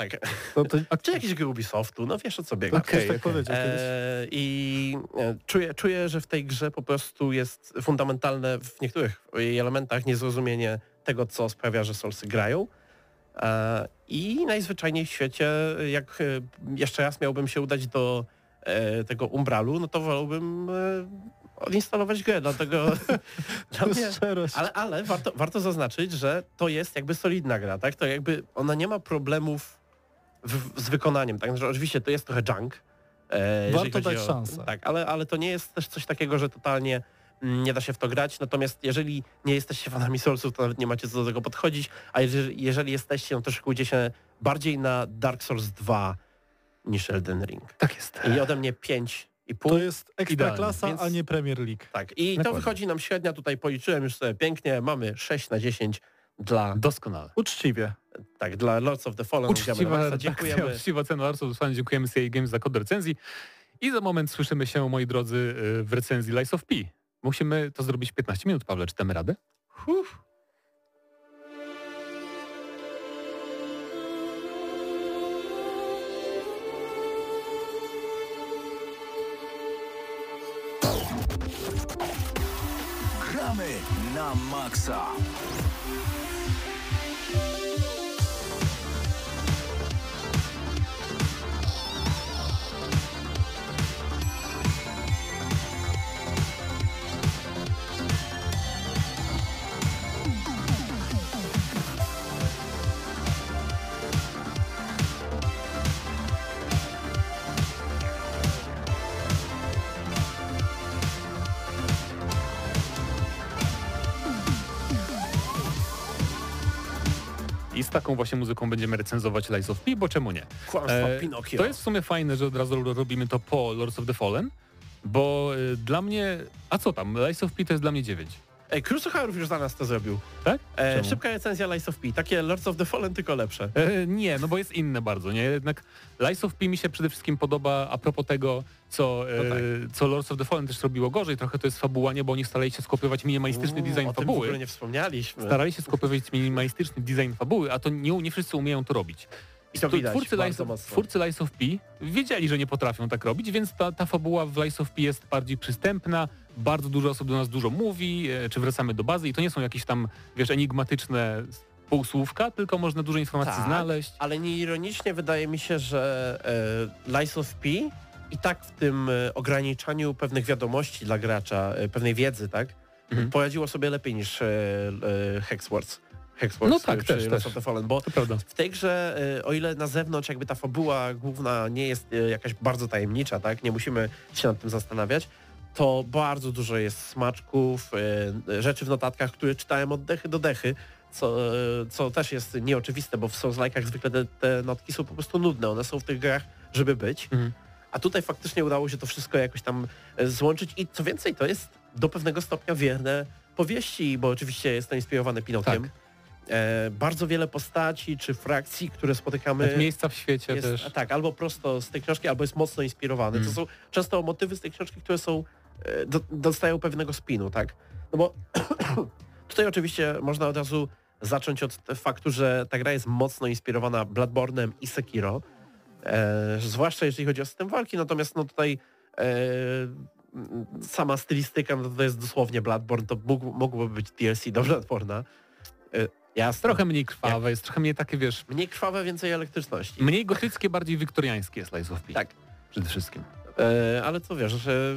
Tak. To, to, Czy jakiś gry Ubisoftu, no wiesz o co biega. ktoś Okej, tak powiedział kiedyś. E, I e, czuję, czuję, że w tej grze po prostu jest fundamentalne w niektórych jej elementach niezrozumienie tego, co sprawia, że Solsy grają. E, I najzwyczajniej w świecie, jak jeszcze raz miałbym się udać do e, tego Umbralu, no to wolałbym odinstalować grę, dlatego [laughs] dla mnie... Ale, ale warto, warto zaznaczyć, że to jest jakby solidna gra, tak? To jakby ona nie ma problemów w, z wykonaniem, tak? Że oczywiście to jest trochę junk. E, Warto dać o, szansę. Tak, ale, ale to nie jest też coś takiego, że totalnie mm, nie da się w to grać, natomiast jeżeli nie jesteście fanami Soulsów, to nawet nie macie co do tego podchodzić, a jeżeli, jeżeli jesteście, no to szykujcie się bardziej na Dark Souls 2 niż Elden Ring. Tak jest. I ode mnie 5 i pół. To jest ekstra klasa, więc- a nie Premier League. Tak, i to Dokładnie. wychodzi nam średnia, tutaj policzyłem już sobie pięknie, mamy 6 na 10 dla, Doskonale. Uczciwie. tak, dla Lords of the Fallen. Uczciwa, redakcja, Dziękujemy. uczciwa cena Arso, Fan, dziękujemy CA Games za kod recenzji. I za moment słyszymy się, moi drodzy, y, w recenzji Lies of P. Musimy to zrobić w 15 minut, Pawle, czy damy radę? Uff. Gramy na maksa. Z taką właśnie muzyką będziemy recenzować Lies of P, bo czemu nie? Kłamstwa E, Pinokio. To jest w sumie fajne, że od razu robimy to po Lords of the Fallen, bo y, dla mnie... A co tam? Lies of P to jest dla mnie 9. Krusucharów już za nas to zrobił. Tak? E, szybka recenzja Lies of P. Takie Lords of the Fallen, tylko lepsze. E, nie, no bo jest inne bardzo, nie? Jednak Lies of P mi się przede wszystkim podoba a propos tego, co, e, No tak. co Lords of the Fallen też robiło gorzej. Trochę to jest fabuła, nie? Bo oni starali się skopiować minimalistyczny Uuu, design o tym w fabuły. nie wspomnieliśmy. Starali się skopiować minimalistyczny design fabuły, a to nie, nie wszyscy umieją to robić. I to widać twórcy, Lies of, twórcy Lies of P wiedzieli, że nie potrafią tak robić, więc ta, ta fabuła w Lies of P jest bardziej przystępna, bardzo dużo osób do nas dużo mówi, e, czy wracamy do bazy i to nie są jakieś tam, wiesz, enigmatyczne półsłówka, tylko można dużo informacji Tak. znaleźć. Ale nieironicznie wydaje mi się, że e, Lies of P i tak w tym e, ograniczaniu pewnych wiadomości dla gracza, e, pewnej wiedzy, tak, Mhm. poradziło sobie lepiej niż e, e, Hexworks. Hexworks No tak, też, też. Lords of the Fallen, bo w tej grze, o ile na zewnątrz jakby ta fabuła główna nie jest jakaś bardzo tajemnicza, tak, nie musimy się nad tym zastanawiać, to bardzo dużo jest smaczków, e, rzeczy w notatkach, które czytałem od dechy do dechy, co, e, co też jest nieoczywiste, bo w Souls-like'ach zwykle te, te notki są po prostu nudne, one są w tych grach, żeby być, Mhm. a tutaj faktycznie udało się to wszystko jakoś tam e, złączyć i co więcej, to jest do pewnego stopnia wierne powieści, bo oczywiście jest to inspirowane Pinokiem. Tak. E, bardzo wiele postaci czy frakcji, które spotykamy Nawet miejsca w świecie jest, też. tak, albo prosto z tej książki, albo jest mocno inspirowane. Mm. To są często motywy z tej książki, które są do, dostają pewnego spinu, tak? No bo [clears throat] tutaj oczywiście można od razu zacząć od faktu, że ta gra jest mocno inspirowana Bloodborne'em i Sekiro, e, zwłaszcza jeżeli chodzi o system walki, natomiast no tutaj e, sama stylistyka, no to jest dosłownie Bloodborne, to mógł, mogłoby być DLC do Bloodborne'a. E, jasne. Trochę mniej krwawe, jest trochę mniej takie, wiesz, Mniej krwawe, więcej elektryczności. mniej gotyckie, bardziej wiktoriańskie jest Lies of P. Tak. Przede wszystkim. E, ale co wiesz, że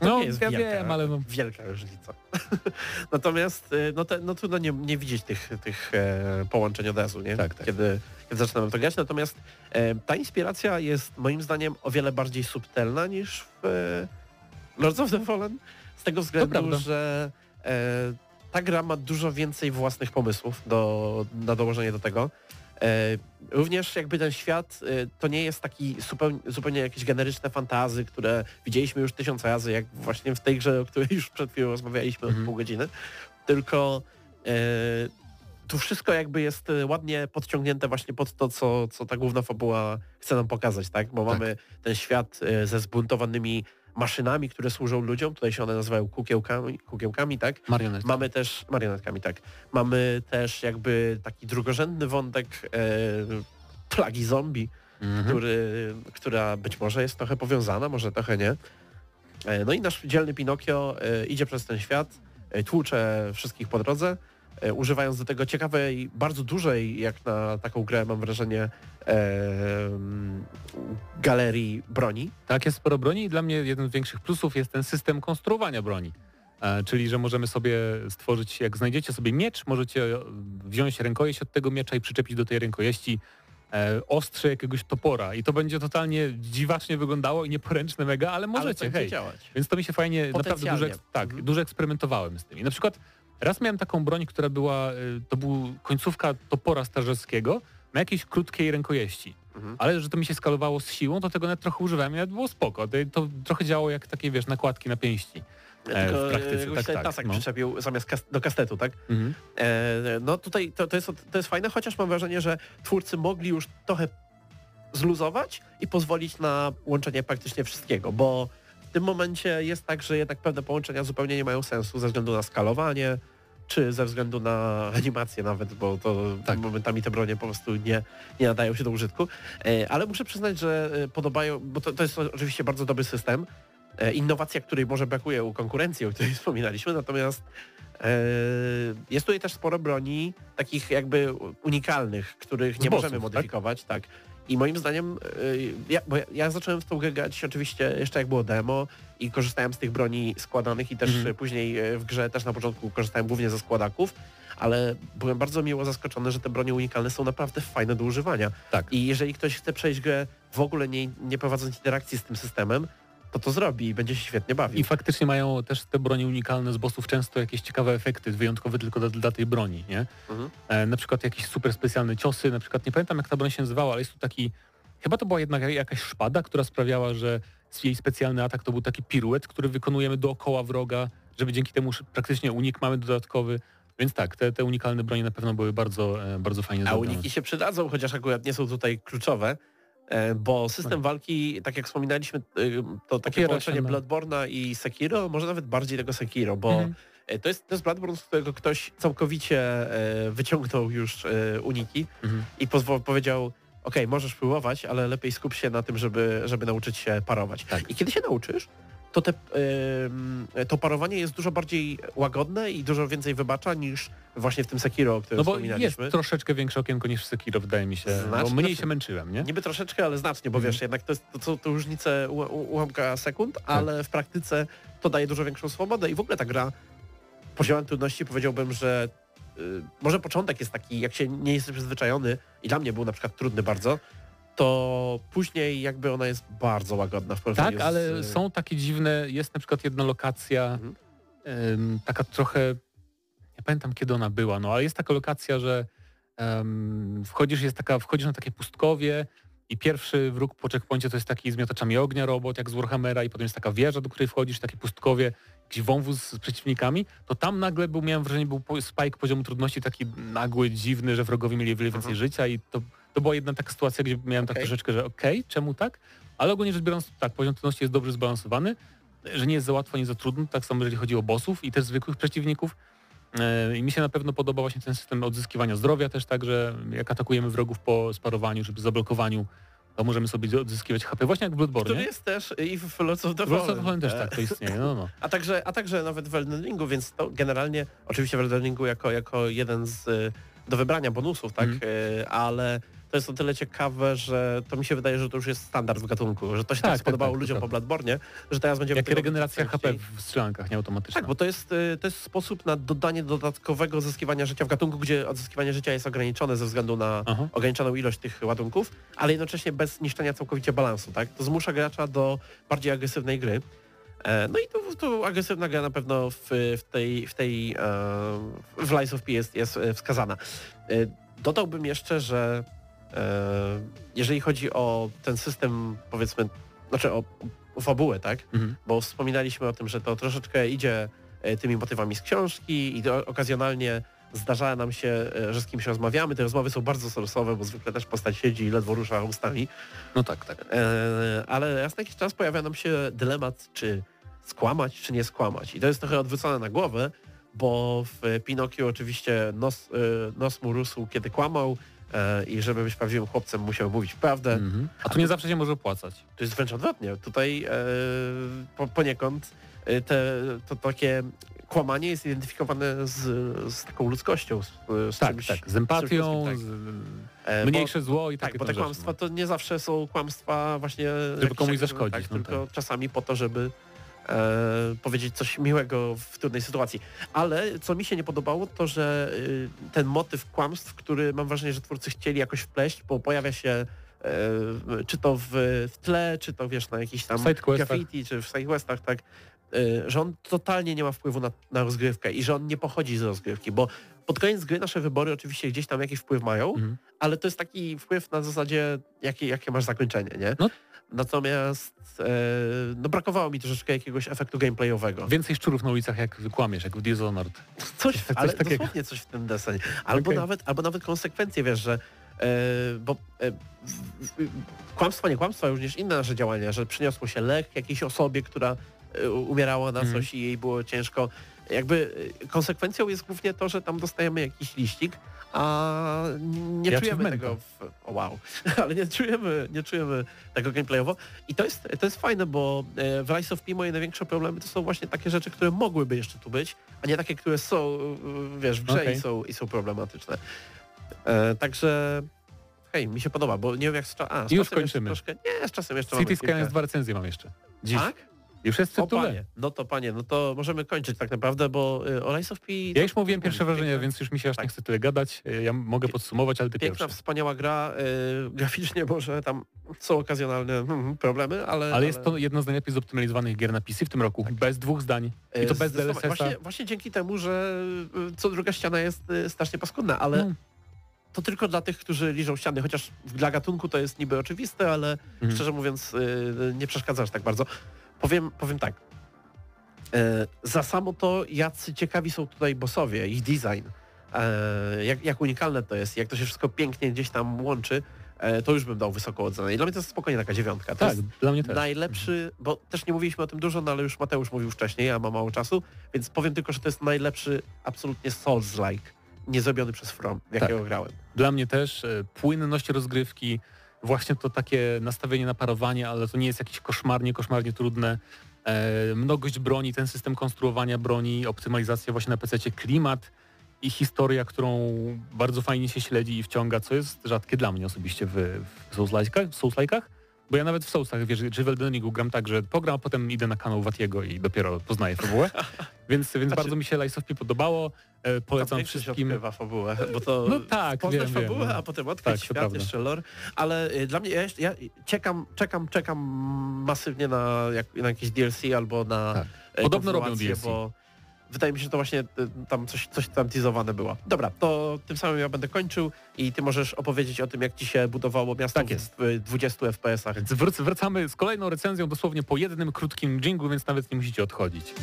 to No, nie jest ja wielka, wiem, ale no- wielka różnica. [laughs] Natomiast e, no, te, no trudno nie, nie widzieć tych, tych e, połączeń od razu, nie? Tak, tak. Kiedy, kiedy zaczynamy to grać. Natomiast ta inspiracja jest moim zdaniem o wiele bardziej subtelna niż w Lords of the Fallen. Z tego względu, że ta gra ma dużo więcej własnych pomysłów do, na dołożenie do tego. E, również jakby ten świat e, to nie jest taki zupełnie, zupełnie jakieś generyczne fantazy, które widzieliśmy już tysiąc razy, jak właśnie w tej grze, o której już przed chwilą rozmawialiśmy Mhm. od pół godziny, tylko e, tu wszystko jakby jest ładnie podciągnięte właśnie pod to, co, co ta główna fabuła chce nam pokazać, tak? Bo Tak. mamy ten świat ze zbuntowanymi maszynami, które służą ludziom, tutaj się one nazywają kukiełkami, kukiełkami tak? Marionet. Mamy też, marionetkami, tak. Mamy też jakby taki drugorzędny wątek e, plagi zombie, Mhm. który, która być może jest trochę powiązana, może trochę nie. E, no i nasz dzielny Pinokio e, idzie przez ten świat, e, tłucze wszystkich po drodze, używając do tego ciekawej, bardzo dużej, jak na taką grę mam wrażenie, e, galerii broni. Tak, jest sporo broni i dla mnie jeden z większych plusów jest ten system konstruowania broni. E, czyli, że możemy sobie stworzyć, jak znajdziecie sobie miecz, możecie e, wziąć rękojeść od tego miecza i przyczepić do tej rękojeści e, ostrze jakiegoś topora i to będzie totalnie dziwacznie wyglądało i nieporęczne mega, ale ale możecie, będzie hej. działać. Więc to mi się fajnie, naprawdę dużo, tak, Mhm. dużo eksperymentowałem z tym. I na przykład raz miałem taką broń, która była, y, to był końcówka topora starzeckiego na jakiejś krótkiej rękojeści. Mhm. Ale że to mi się skalowało z siłą, to tego nawet trochę używałem i nawet było spoko. To, to trochę działało jak takie, wiesz, nakładki na pięści. E, w Tylko praktyce, jakbyś tak, tak, tasak no. przyczepił zamiast kas- do kastetu, tak? Mhm. E, no tutaj to, to, jest, to jest fajne, chociaż mam wrażenie, że twórcy mogli już trochę zluzować i pozwolić na łączenie praktycznie wszystkiego, bo w tym momencie jest tak, że jednak pewne połączenia zupełnie nie mają sensu ze względu na skalowanie, czy ze względu na animację nawet, bo to Tak. momentami te bronie po prostu nie, nie nadają się do użytku. E, ale muszę przyznać, że e, podobają, bo to, to jest oczywiście bardzo dobry system, e, innowacja, której może brakuje u konkurencji, o której [laughs] wspominaliśmy, natomiast jest tutaj też sporo broni takich jakby unikalnych, których nie możemy tak? modyfikować, tak. I moim zdaniem, e, ja, bo ja, ja zacząłem w tą grę grać oczywiście jeszcze jak było demo i korzystałem z tych broni składanych i też e, później e, w grze też na początku korzystałem głównie ze składaków, ale byłem bardzo miło zaskoczony, że te bronie unikalne są naprawdę fajne do używania. Tak. I jeżeli ktoś chce przejść grę w ogóle nie, nie prowadząc interakcji z tym systemem, to to zrobi i będzie się świetnie bawił. I faktycznie mają też te bronie unikalne z bossów często jakieś ciekawe efekty, wyjątkowe tylko dla, dla tej broni, nie? Mhm. E, na przykład jakieś super specjalne ciosy, na przykład nie pamiętam jak ta broń się nazywała, ale jest tu taki, chyba to była jednak jakaś szpada, która sprawiała, że jej specjalny atak to był taki piruet, który wykonujemy dookoła wroga, żeby dzięki temu praktycznie unik mamy dodatkowy. Więc tak, te, te unikalne bronie na pewno były bardzo, e, bardzo fajnie A zrobione. uniki się przydadzą, chociaż akurat nie są tutaj kluczowe, bo system walki, tak jak wspominaliśmy, e, to takie Opiera połączenie Bloodborne'a i Sekiro, może nawet bardziej tego Sekiro, bo Mhm. e, to, jest, to jest Bloodborne, z którego ktoś całkowicie e, wyciągnął już e, uniki Mhm. i pozwo- powiedział, okej, możesz próbować, ale lepiej skup się na tym, żeby, żeby nauczyć się parować. Tak. I kiedy się nauczysz, to te, to parowanie jest dużo bardziej łagodne i dużo więcej wybacza niż właśnie w tym Sekiro, o którym No bo jest troszeczkę większe okienko niż w Sekiro, wydaje mi się. Bo Znacznie. mniej się męczyłem, nie? Niby troszeczkę, ale znacznie, bo Mhm. wiesz, jednak to, jest, to to różnice ułamka sekund, ale w praktyce to daje dużo większą swobodę i w ogóle ta gra poziomem trudności powiedziałbym, że y, może początek jest taki, jak się nie jest przyzwyczajony i dla mnie był na przykład trudny bardzo, to później jakby ona jest bardzo łagodna w porównaniu Tak, ale z... są takie dziwne, jest na przykład jedna lokacja, Mhm. em, taka trochę, nie pamiętam kiedy ona była, no ale jest taka lokacja, że em, wchodzisz, jest taka, wchodzisz na takie pustkowie i pierwszy wróg po checkpoincie to jest taki z miotaczami ognia robot, jak z Warhammera i potem jest taka wieża, do której wchodzisz, takie pustkowie, jakiś wąwóz z przeciwnikami, to tam nagle był, miałem wrażenie, był spike poziomu trudności taki nagły, dziwny, że wrogowie mieli wiele więcej Mhm. życia i to, to była jedna taka sytuacja, gdzie miałem tak Okej. troszeczkę, że okej, czemu tak? Ale ogólnie rzecz biorąc, tak, poziom trudności jest dobrze zbalansowany, że nie jest za łatwo, nie za trudno, tak samo jeżeli chodzi o bossów i też zwykłych przeciwników. E, I mi się na pewno podoba właśnie ten system odzyskiwania zdrowia też tak, że jak atakujemy wrogów po sparowaniu, żeby zablokowaniu, to możemy sobie odzyskiwać HP, właśnie jak w Bloodborne. Który jest też i w Lords of the W Lords of Fallen. the Fallen też tak, to istnieje, no no. [laughs] A także, a także nawet w Elden Ringu, więc to generalnie, oczywiście w Elden Ringu jako, jako jeden z do wybrania bonusów, tak, y, ale to jest o tyle ciekawe, że to mi się wydaje, że to już jest standard w gatunku, że to się tak, Tak, tak, spodobało tak, ludziom po. Bloodborne, że teraz będziemy Jak regeneracja HP w strzelankach, nie automatyczna. Tak, bo to jest, y, to jest sposób na dodanie dodatkowego zyskiwania życia w gatunku, gdzie odzyskiwanie życia jest ograniczone ze względu na Aha. ograniczoną ilość tych ładunków, ale jednocześnie bez niszczenia całkowicie balansu, tak? To zmusza gracza do bardziej agresywnej gry. E, No i tu, tu agresywna gra na pewno w, w tej, w, tej e, w Lies of P jest, jest e, wskazana. Dodałbym jeszcze, że jeżeli chodzi o ten system, powiedzmy, znaczy o, fabułę, tak? Mhm. Bo wspominaliśmy o tym, że to troszeczkę idzie e, tymi motywami z książki i to okazjonalnie zdarza nam się, e, że z kimś rozmawiamy. Te rozmowy są bardzo sorsowe, bo zwykle też postać siedzi i ledwo rusza ustami. No tak, tak. E, ale raz na jakiś czas pojawia nam się dylemat, czy skłamać, czy nie skłamać. I to jest trochę odwrócone na głowę, bo w Pinokio oczywiście nos, e, nos mu rósł, kiedy kłamał e, i żeby być prawdziwym chłopcem musiał mówić prawdę. Mhm. A tu nie zawsze się może opłacać. To jest wręcz odwrotnie. Tutaj e, po, poniekąd e, te, to takie kłamanie jest identyfikowane z, z taką ludzkością, z, z Tak, czymś, tak. Z empatią, z, E, mniejsze zło i tak, takie bo te rzeczy, kłamstwa no. to nie zawsze są kłamstwa właśnie... jakieś komuś zaszkodzić, Tak, no tylko tak. czasami po to, żeby e, powiedzieć coś miłego w trudnej sytuacji. Ale co mi się nie podobało, to że y, ten motyw kłamstw, który mam wrażenie, że twórcy chcieli jakoś wpleść, bo pojawia się e, czy to w, tle, czy to wiesz na jakiś tam graffiti, czy w sidequestach, tak, y, że on totalnie nie ma wpływu na, na rozgrywkę i że on nie pochodzi z rozgrywki, bo pod koniec gry nasze wybory oczywiście gdzieś tam jakiś wpływ mają, Mhm. ale to jest taki wpływ na zasadzie, jakie, jakie masz zakończenie, nie? No. Natomiast e, no brakowało mi troszeczkę jakiegoś efektu gameplayowego. Więcej szczurów na ulicach jak kłamiesz, jak w Dishonored. [laughs] Coś, [laughs] coś ale takiego. dosłownie coś w tym deseń. Albo, Okej. nawet, albo nawet konsekwencje, wiesz, że e, bo w- w- kłamstwa, nie kłamstwa, również inne nasze działania, że przyniosło się lek jakiejś osobie, która umierała na Mhm. coś i jej było ciężko. Jakby konsekwencją jest głównie to, że tam dostajemy jakiś liścik, a nie czujemy tego w, o wow, [laughs] ale nie czujemy, nie czujemy tego gameplayowo i to jest, to jest fajne, bo e, w Rise of P moje największe problemy to są właśnie takie rzeczy, które mogłyby jeszcze tu być, a nie takie, które są, e, wiesz, w grze Okej. i, są, i są problematyczne. E, także hej, mi się podoba, bo nie wiem jak z, a, z Już kończymy. Troszkę, nie, z czasem jeszcze City mamy Skylines kilka. dwa recenzje mam jeszcze. Dziś. Tak? Już jest panie, no to panie, no to możemy kończyć tak naprawdę, bo y, o Lies of P... Ja już mówiłem pierwsze Piękna- wrażenie, więc już mi się aż Tak. nie chce tyle gadać. Ja mogę podsumować, ale ty Piękna, pierwszy. wspaniała gra, y, graficznie może tam są okazjonalne [laughs] hmm, problemy, ale... Ale jest to jedna z najlepiej zoptymalizowanych gier na PC w tym roku. Bez dwóch zdań. I to Y, bez. DLSS-a. Właśnie, właśnie dzięki temu, że y, co druga ściana jest y, strasznie paskudna, ale No. to tylko dla tych, którzy liżą ściany, chociaż dla gatunku to jest niby oczywiste, ale Mhm. szczerze mówiąc y, nie przeszkadza aż tak bardzo. Powiem, powiem tak. E, za samo to, jacy ciekawi są tutaj bossowie, ich design, e, jak, jak unikalne to jest, jak to się wszystko pięknie gdzieś tam łączy, e, to już bym dał wysoką ocenę. I dla mnie to jest spokojnie taka dziewiątka. To Tak, dla mnie też. najlepszy, bo też nie mówiliśmy o tym dużo, no ale już Mateusz mówił wcześniej, a ma mało czasu, więc powiem tylko, że to jest najlepszy absolutnie Souls-like, nie zrobiony przez From, w jakiego grałem. Dla mnie też e, płynność rozgrywki, właśnie to takie nastawienie na parowanie, ale to nie jest jakieś koszmarnie, koszmarnie trudne. E, mnogość broni, ten system konstruowania broni, optymalizacja właśnie na PC, klimat i historia, którą bardzo fajnie się śledzi i wciąga, co jest rzadkie dla mnie osobiście w, w Souls-like'ach, Souls-like'ach. Bo ja nawet w Soulsach, wiesz, czy w Elden gram tak, że pogram, a potem idę na kanał Watiego i dopiero poznaję fabułę. [laughs] więc więc Znaczy- bardzo mi się Lies of P podobało. E, polecam wszystkim. odkrywa fabułę, bo to No tak, poznać wiem, wiem, fabułę, no. a potem odkryć Tak, świat, jeszcze lore, ale y, dla mnie, ja, jeszcze- ja czekam, czekam, czekam masywnie na, jak, na jakieś DLC albo na Tak. e, Podobno robią DLC. bo wydaje mi się, że to właśnie y, tam coś, coś tam teasowane było. Dobra, to tym samym ja będę kończył i ty możesz opowiedzieć o tym, jak ci się budowało miasto Tak jest. w y, 20 FPS-ach. Więc wrac- wracamy z kolejną recenzją dosłownie po jednym krótkim dżinglu, więc nawet nie musicie odchodzić.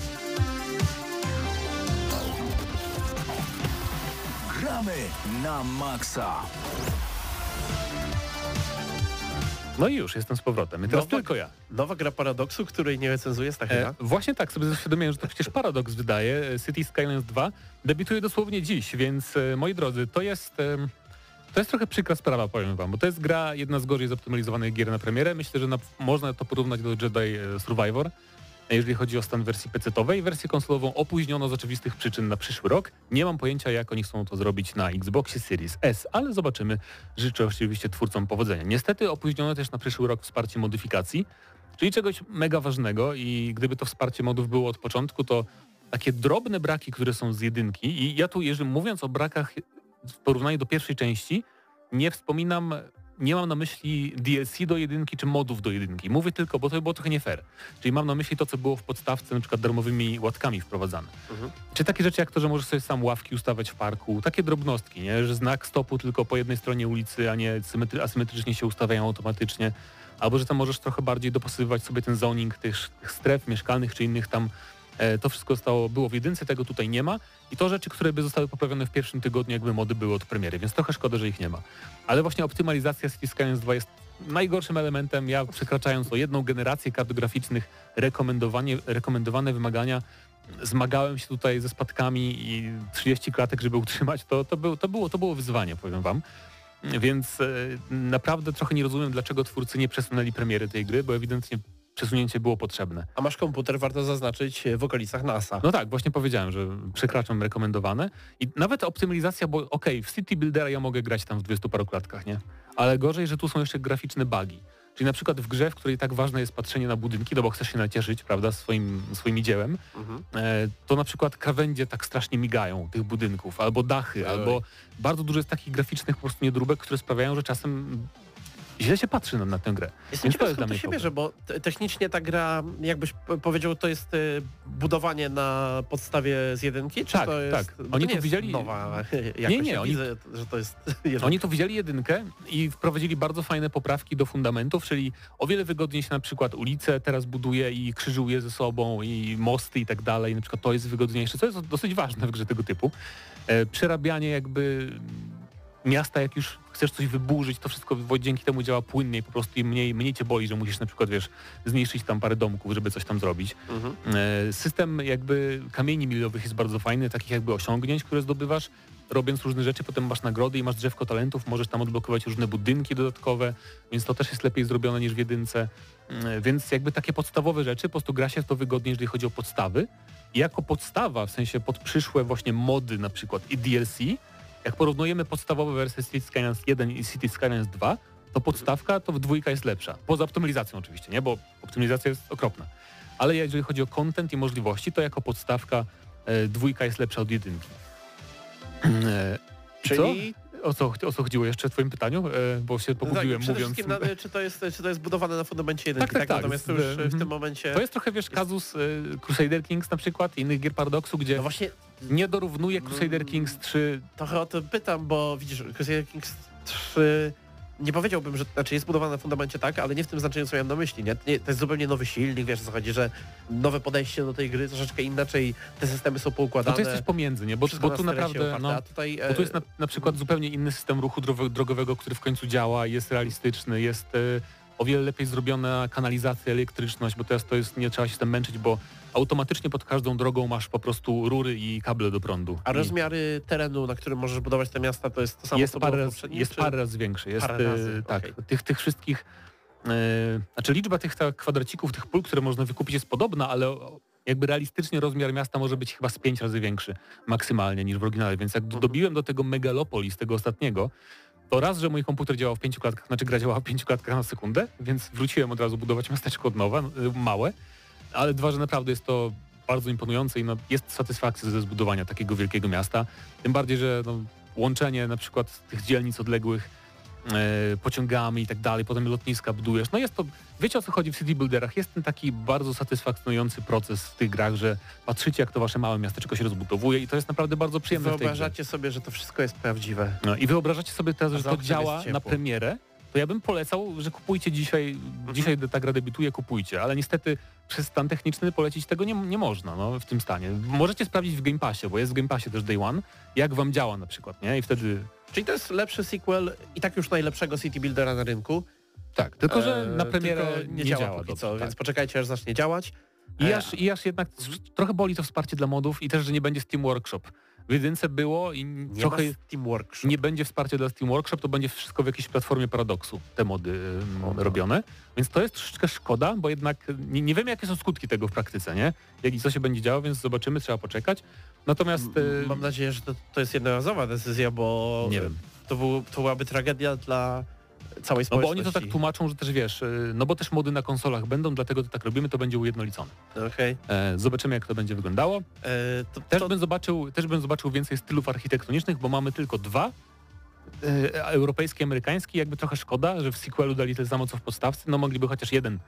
Gramy na maksa. No i już, jestem z powrotem. I teraz No, tylko ja. Nowa gra Paradoksu, której nie recenzuje Stachyra. E, właśnie tak, sobie uświadomiłem, że to przecież Paradox wydaje. e, City Skylines 2 debiutuje dosłownie dziś, więc e, moi drodzy, to jest... em, to jest trochę przykra sprawa, powiem wam, bo to jest gra jedna z gorzej zoptymalizowanych gier na premierę. Myślę, że na, można to porównać do Jedi e, Survivor, e, jeżeli chodzi o stan wersji PC-owej. Wersję konsolową opóźniono z oczywistych przyczyn na przyszły rok. Nie mam pojęcia, jak oni chcą to zrobić na Xboxie Series S, ale zobaczymy. Życzę oczywiście twórcom powodzenia. Niestety opóźniono też na przyszły rok wsparcie modyfikacji, czyli czegoś mega ważnego i gdyby to wsparcie modów było od początku, to takie drobne braki, które są z jedynki i ja tu, jeżeli mówiąc o brakach w porównaniu do pierwszej części, nie wspominam, nie mam na myśli DLC do jedynki czy modów do jedynki. Mówię tylko, bo to by było trochę nie fair. Czyli mam na myśli to, co było w podstawce, na przykład darmowymi łatkami wprowadzane. Mhm. Czy takie rzeczy jak to, że możesz sobie sam ławki ustawiać w parku, takie drobnostki, nie? że znak stopu tylko po jednej stronie ulicy, a nie symetry- asymetrycznie się ustawiają automatycznie. Albo że tam możesz trochę bardziej dopasowywać sobie ten zoning tych, tych stref mieszkalnych czy innych tam. E, to wszystko zostało, było w jedynce, tego tutaj nie ma. I to rzeczy, które by zostały poprawione w pierwszym tygodniu, jakby mody były od premiery, więc trochę szkoda, że ich nie ma. Ale właśnie optymalizacja City Skylines 2 jest najgorszym elementem. Ja przekraczając o jedną generację kart graficznych, rekomendowane wymagania, zmagałem się tutaj ze spadkami i 30 klatek, żeby utrzymać, to, to, był, to, było, to było wyzwanie, powiem wam. Więc e, naprawdę trochę nie rozumiem, dlaczego twórcy nie przesunęli premiery tej gry, bo ewidentnie przesunięcie było potrzebne. A masz komputer, warto zaznaczyć, w okolicach NASA. No tak, właśnie powiedziałem, że przekraczam rekomendowane. I nawet optymalizacja, bo okej, w City Buildera ja mogę grać tam w 20 paru klatkach, nie? Ale gorzej, że tu są jeszcze graficzne bugi. Czyli na przykład w grze, w której tak ważne jest patrzenie na budynki, no bo chcesz się nacieszyć, prawda, swoim, swoim dziełem, Mhm. e, to na przykład krawędzie tak strasznie migają tych budynków, albo dachy, Oj. albo bardzo dużo jest takich graficznych po prostu niedróbek, które sprawiają, że czasem źle się patrzy na, na tę grę. Jestem Więc to jest dla to mnie się bierze, bo te- technicznie ta gra, jakbyś powiedział, to jest y, budowanie na podstawie z jedynki? Czy Tak, to jest, tak. Oni to jest widzieli- nowa jakoś. Nie, [laughs] nie, Ja oni- Widzę, że to jest [laughs] jedynka. Oni tu widzieli jedynkę i wprowadzili bardzo fajne poprawki do fundamentów, czyli o wiele wygodniej się na przykład ulice teraz buduje i krzyżuje ze sobą i mosty i tak dalej. Na przykład to jest wygodniejsze, co jest dosyć ważne w grze tego typu. E, przerabianie jakby miasta, jak już chcesz coś wyburzyć, to wszystko dzięki temu działa płynniej, po prostu i mniej, mniej cię boli, że musisz na przykład, wiesz, zmniejszyć tam parę domków, żeby coś tam zrobić. Mhm. E, System jakby kamieni milowych jest bardzo fajny, takich jakby osiągnięć, które zdobywasz, robiąc różne rzeczy, potem masz nagrody i masz drzewko talentów, możesz tam odblokować różne budynki dodatkowe, więc to też jest lepiej zrobione niż w jedynce. Mm, Więc jakby takie podstawowe rzeczy, po prostu gra się w to wygodnie, jeżeli chodzi o podstawy. I jako podstawa, w sensie pod przyszłe właśnie mody na przykład i DLC, jak porównujemy podstawowe wersje City Skylines 1 i City Skylines 2, to podstawka to w dwójka jest lepsza. Poza optymalizacją oczywiście, nie? Bo optymalizacja jest okropna. ale jeżeli chodzi o content i możliwości, to jako podstawka e, dwójka jest lepsza od jedynki. [clears throat] E, Czyli o co, o co chodziło jeszcze w twoim pytaniu? E, bo się no tak, pogubiłem przede mówiąc. na, czy, to jest, czy to jest budowane na fundamencie jedynki, tak, tak? tak, Natomiast to już w mhm. tym momencie... To jest trochę, wiesz, kazus e, Crusader Kings na przykład i innych gier Paradoxu, gdzie No właśnie nie dorównuje Crusader. Kings 3 trochę o to pytam, bo widzisz, Crusader Kings 3 nie powiedziałbym, że znaczy jest budowane na fundamencie tak, ale nie w tym znaczeniu, co miałem na myśli, nie? To, jest zupełnie nowy silnik, wiesz co chodzi, że nowe podejście do tej gry, troszeczkę inaczej te systemy są No poukładane. to jest coś pomiędzy, nie? Bo, bo na tu stresie naprawdę, oparte, no, tutaj, bo tu jest e, na, na przykład zupełnie inny system ruchu drogo- drogowego, który w końcu działa, jest realistyczny, jest e, o wiele lepiej zrobiona kanalizacja, elektryczność, bo teraz to jest, nie trzeba się tam męczyć, bo automatycznie pod każdą drogą masz po prostu rury i kable do prądu. A I rozmiary terenu, na którym możesz budować te miasta, to jest to samo, jest co parę, raz, jest czy- parę razy większy. Jest, razy, e, tak, okej. tych, tych wszystkich, e, znaczy liczba tych tak, kwadracików, tych pól, które można wykupić jest podobna, ale jakby realistycznie rozmiar miasta może być chyba z pięć razy większy maksymalnie niż w oryginale, więc jak Mhm. dobiłem do tego megalopolis, tego ostatniego, to raz, że mój komputer działał w pięciu klatkach, znaczy gra działała w pięciu klatkach na sekundę, więc wróciłem od razu budować miasteczko od nowa, y, małe, ale dwa, że naprawdę jest to bardzo imponujące i no, jest satysfakcja ze zbudowania takiego wielkiego miasta, tym bardziej, że no, łączenie na przykład tych dzielnic odległych pociągami i tak dalej, potem lotniska budujesz. No jest to, wiecie o co chodzi w city builderach, jest ten taki bardzo satysfakcjonujący proces w tych grach, że patrzycie jak to wasze małe miasteczko się rozbudowuje i to jest naprawdę bardzo przyjemne w tej grze. Wyobrażacie sobie, że to wszystko jest prawdziwe. No i wyobrażacie sobie teraz, że to działa na premierę, to ja bym polecał, że kupujcie dzisiaj, Mhm. dzisiaj ta gra debiutuje, kupujcie, ale niestety przez stan techniczny polecić tego nie, nie można no, w tym stanie. Możecie sprawdzić w Game Passie, bo jest w Game Passie też Day One, jak wam działa na przykład, nie? I wtedy Czyli to jest lepszy sequel i tak już najlepszego city buildera na rynku. tak, tylko że E, na premierę tylko nie, działa, póki dobrze, co, tak. więc poczekajcie aż zacznie działać. I E, aż, I aż jednak trochę boli to wsparcie dla modów i też, że nie będzie Steam Workshop. W jedynce było i nie trochę nie będzie wsparcia dla Steam Workshop, to będzie wszystko w jakiejś platformie paradoksu, te mody O, no. robione. Więc to jest troszeczkę szkoda, bo jednak nie, nie wiemy jakie są skutki tego w praktyce, nie? Jak i co się będzie działo, więc zobaczymy, trzeba poczekać. Natomiast Mam nadzieję, że to, to jest jednorazowa decyzja, bo nie wiem. To, był, to byłaby tragedia dla całej No bo społeczności. oni to tak tłumaczą, że też wiesz, y, no bo też mody na konsolach będą, dlatego to tak robimy, to będzie ujednolicone. Okej. E, zobaczymy jak to będzie wyglądało. E, to, Też, to, bym zobaczył, też bym zobaczył więcej stylów architektonicznych, bo mamy tylko dwa. E, europejski, amerykański, jakby trochę szkoda, że w sequelu dali tyle samo co w podstawce, no mogliby chociaż jeden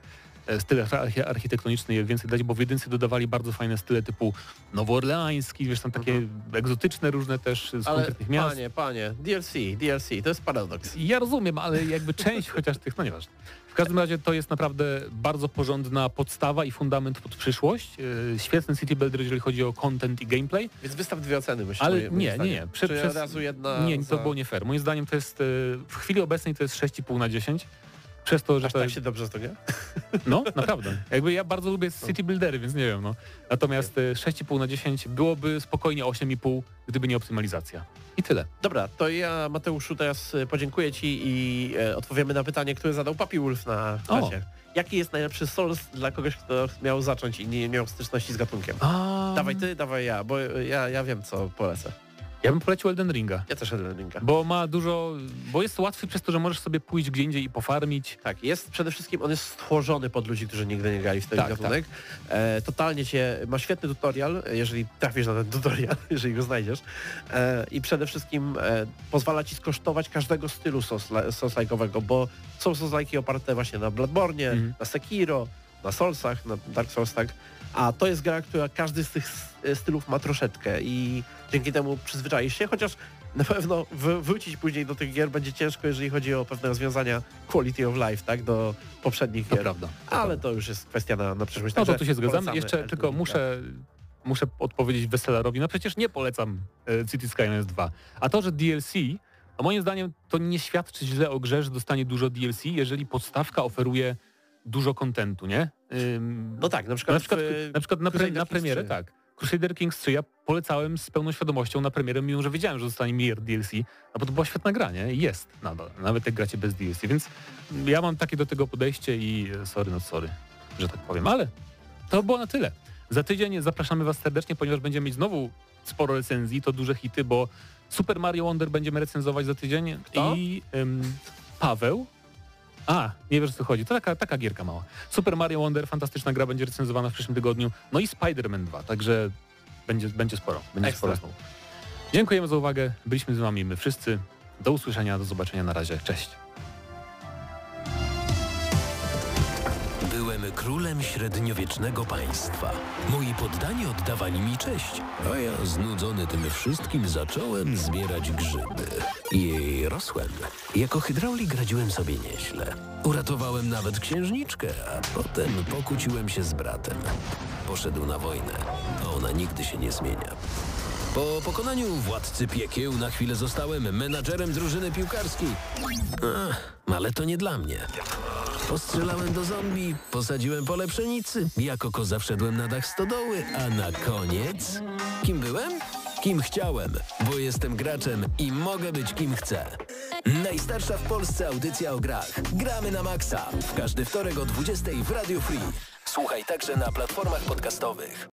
styl archi- architektoniczny więcej dać, bo w jedynce dodawali bardzo fajne style typu nowoorleański, wiesz, tam takie egzotyczne różne też z Mhm. ale konkretnych miast. panie, panie, DLC, DLC, to jest paradoks. Ja rozumiem, ale jakby część chociaż tych, no nieważne. W każdym razie to jest naprawdę bardzo porządna podstawa i fundament pod przyszłość. E, Świetny city builder, jeżeli chodzi o content i gameplay. Więc wystaw dwie oceny, myślę. Ale moje- nie, nie, nie. Prze- Czy przez- razu jedna Nie, to za... było nie fair. Moim zdaniem to jest, e, w chwili obecnej to jest 6,5 na 10. Przez to, że Aż to, tak się dobrze to gra? no naprawdę. Jakby ja bardzo lubię city buildery, więc nie wiem, no. Natomiast e, 6,5 na 10 byłoby spokojnie 8,5, gdyby nie optymalizacja. I tyle. Dobra, to ja Mateuszu teraz e, podziękuję Ci i e, odpowiemy na pytanie, które zadał Papi Wolf na czacie. Jaki jest najlepszy Souls dla kogoś, kto miał zacząć i nie miał styczności z gatunkiem? A... Dawaj ty, dawaj ja, bo ja, ja wiem co polecę. Ja bym polecił Elden Ringa. Ja też Elden Ringa. Bo ma dużo, bo jest łatwy przez to, że możesz sobie pójść gdzie indziej i pofarmić. Tak, jest przede wszystkim, on jest stworzony pod ludzi, którzy nigdy nie grali w ten Tak, gatunek. E, totalnie cię, ma świetny tutorial, jeżeli trafisz na ten [laughs] tutorial, jeżeli go znajdziesz. E, I przede wszystkim e, pozwala ci skosztować każdego stylu Souls-like'owego, bo są Souls-like'i oparte właśnie na Bloodborne, Mhm. na Sekiro, na Soulsach, na Dark Souls, tak. A to jest gra, która każdy z tych s- stylów ma troszeczkę i dzięki temu przyzwyczaisz się, chociaż na pewno wr- wrócić później do tych gier będzie ciężko, jeżeli chodzi o pewne rozwiązania quality of life, tak, do poprzednich To gier. prawda. to Ale prawda. to już jest kwestia na, na przyszłość. No to tu się zgadzam. Jeszcze tylko muszę, muszę odpowiedzieć Weselarowi. No przecież nie polecam e, City Skylines 2. A to, że DLC, a moim zdaniem to nie świadczy źle o grze, że dostanie dużo DLC, jeżeli podstawka oferuje dużo kontentu, nie? Ym, No tak, na przykład, na przykład, w, na, przykład na, pre, na premierę, 3. tak. Crusader Kings 3 ja polecałem z pełną świadomością na premierę, mimo że wiedziałem, że zostanie miliard DLC, a bo to była świetna gra, nie? Jest nadal, nawet jak gracie bez DLC, więc ja mam takie do tego podejście i e, sorry, no sorry, że tak powiem, ale to było na tyle. Za tydzień zapraszamy Was serdecznie, ponieważ będziemy mieć znowu sporo recenzji, to duże hity, bo Super Mario Wonder będziemy recenzować za tydzień Kto? i ym, Paweł, A, nie wiesz o co chodzi. To taka, taka gierka mała. Super Mario Wonder, fantastyczna gra, będzie recenzowana w przyszłym tygodniu. No i Spider-Man 2, także będzie, będzie sporo. Będzie Ekstra. sporo znowu. Dziękujemy za uwagę. Byliśmy z wami my wszyscy. Do usłyszenia, do zobaczenia na razie. Cześć. Królem średniowiecznego państwa. Moi poddani oddawali mi cześć, a ja znudzony tym wszystkim zacząłem zbierać grzyby. I rosłem. Jako hydraulik radziłem sobie nieźle. Uratowałem nawet księżniczkę, a potem pokłóciłem się z bratem. Poszedł na wojnę, a ona nigdy się nie zmienia. Po pokonaniu władcy piekieł na chwilę zostałem menadżerem drużyny piłkarskiej. Ach, ale to nie dla mnie. Postrzelałem do zombie, posadziłem pole pszenicy, jako koza wszedłem na dach stodoły, a na koniec... Kim byłem? Kim chciałem, bo jestem graczem i mogę być kim chcę. Najstarsza w Polsce audycja o grach. Gramy na maksa. W każdy wtorek o 20 w Radio Free. Słuchaj także na platformach podcastowych.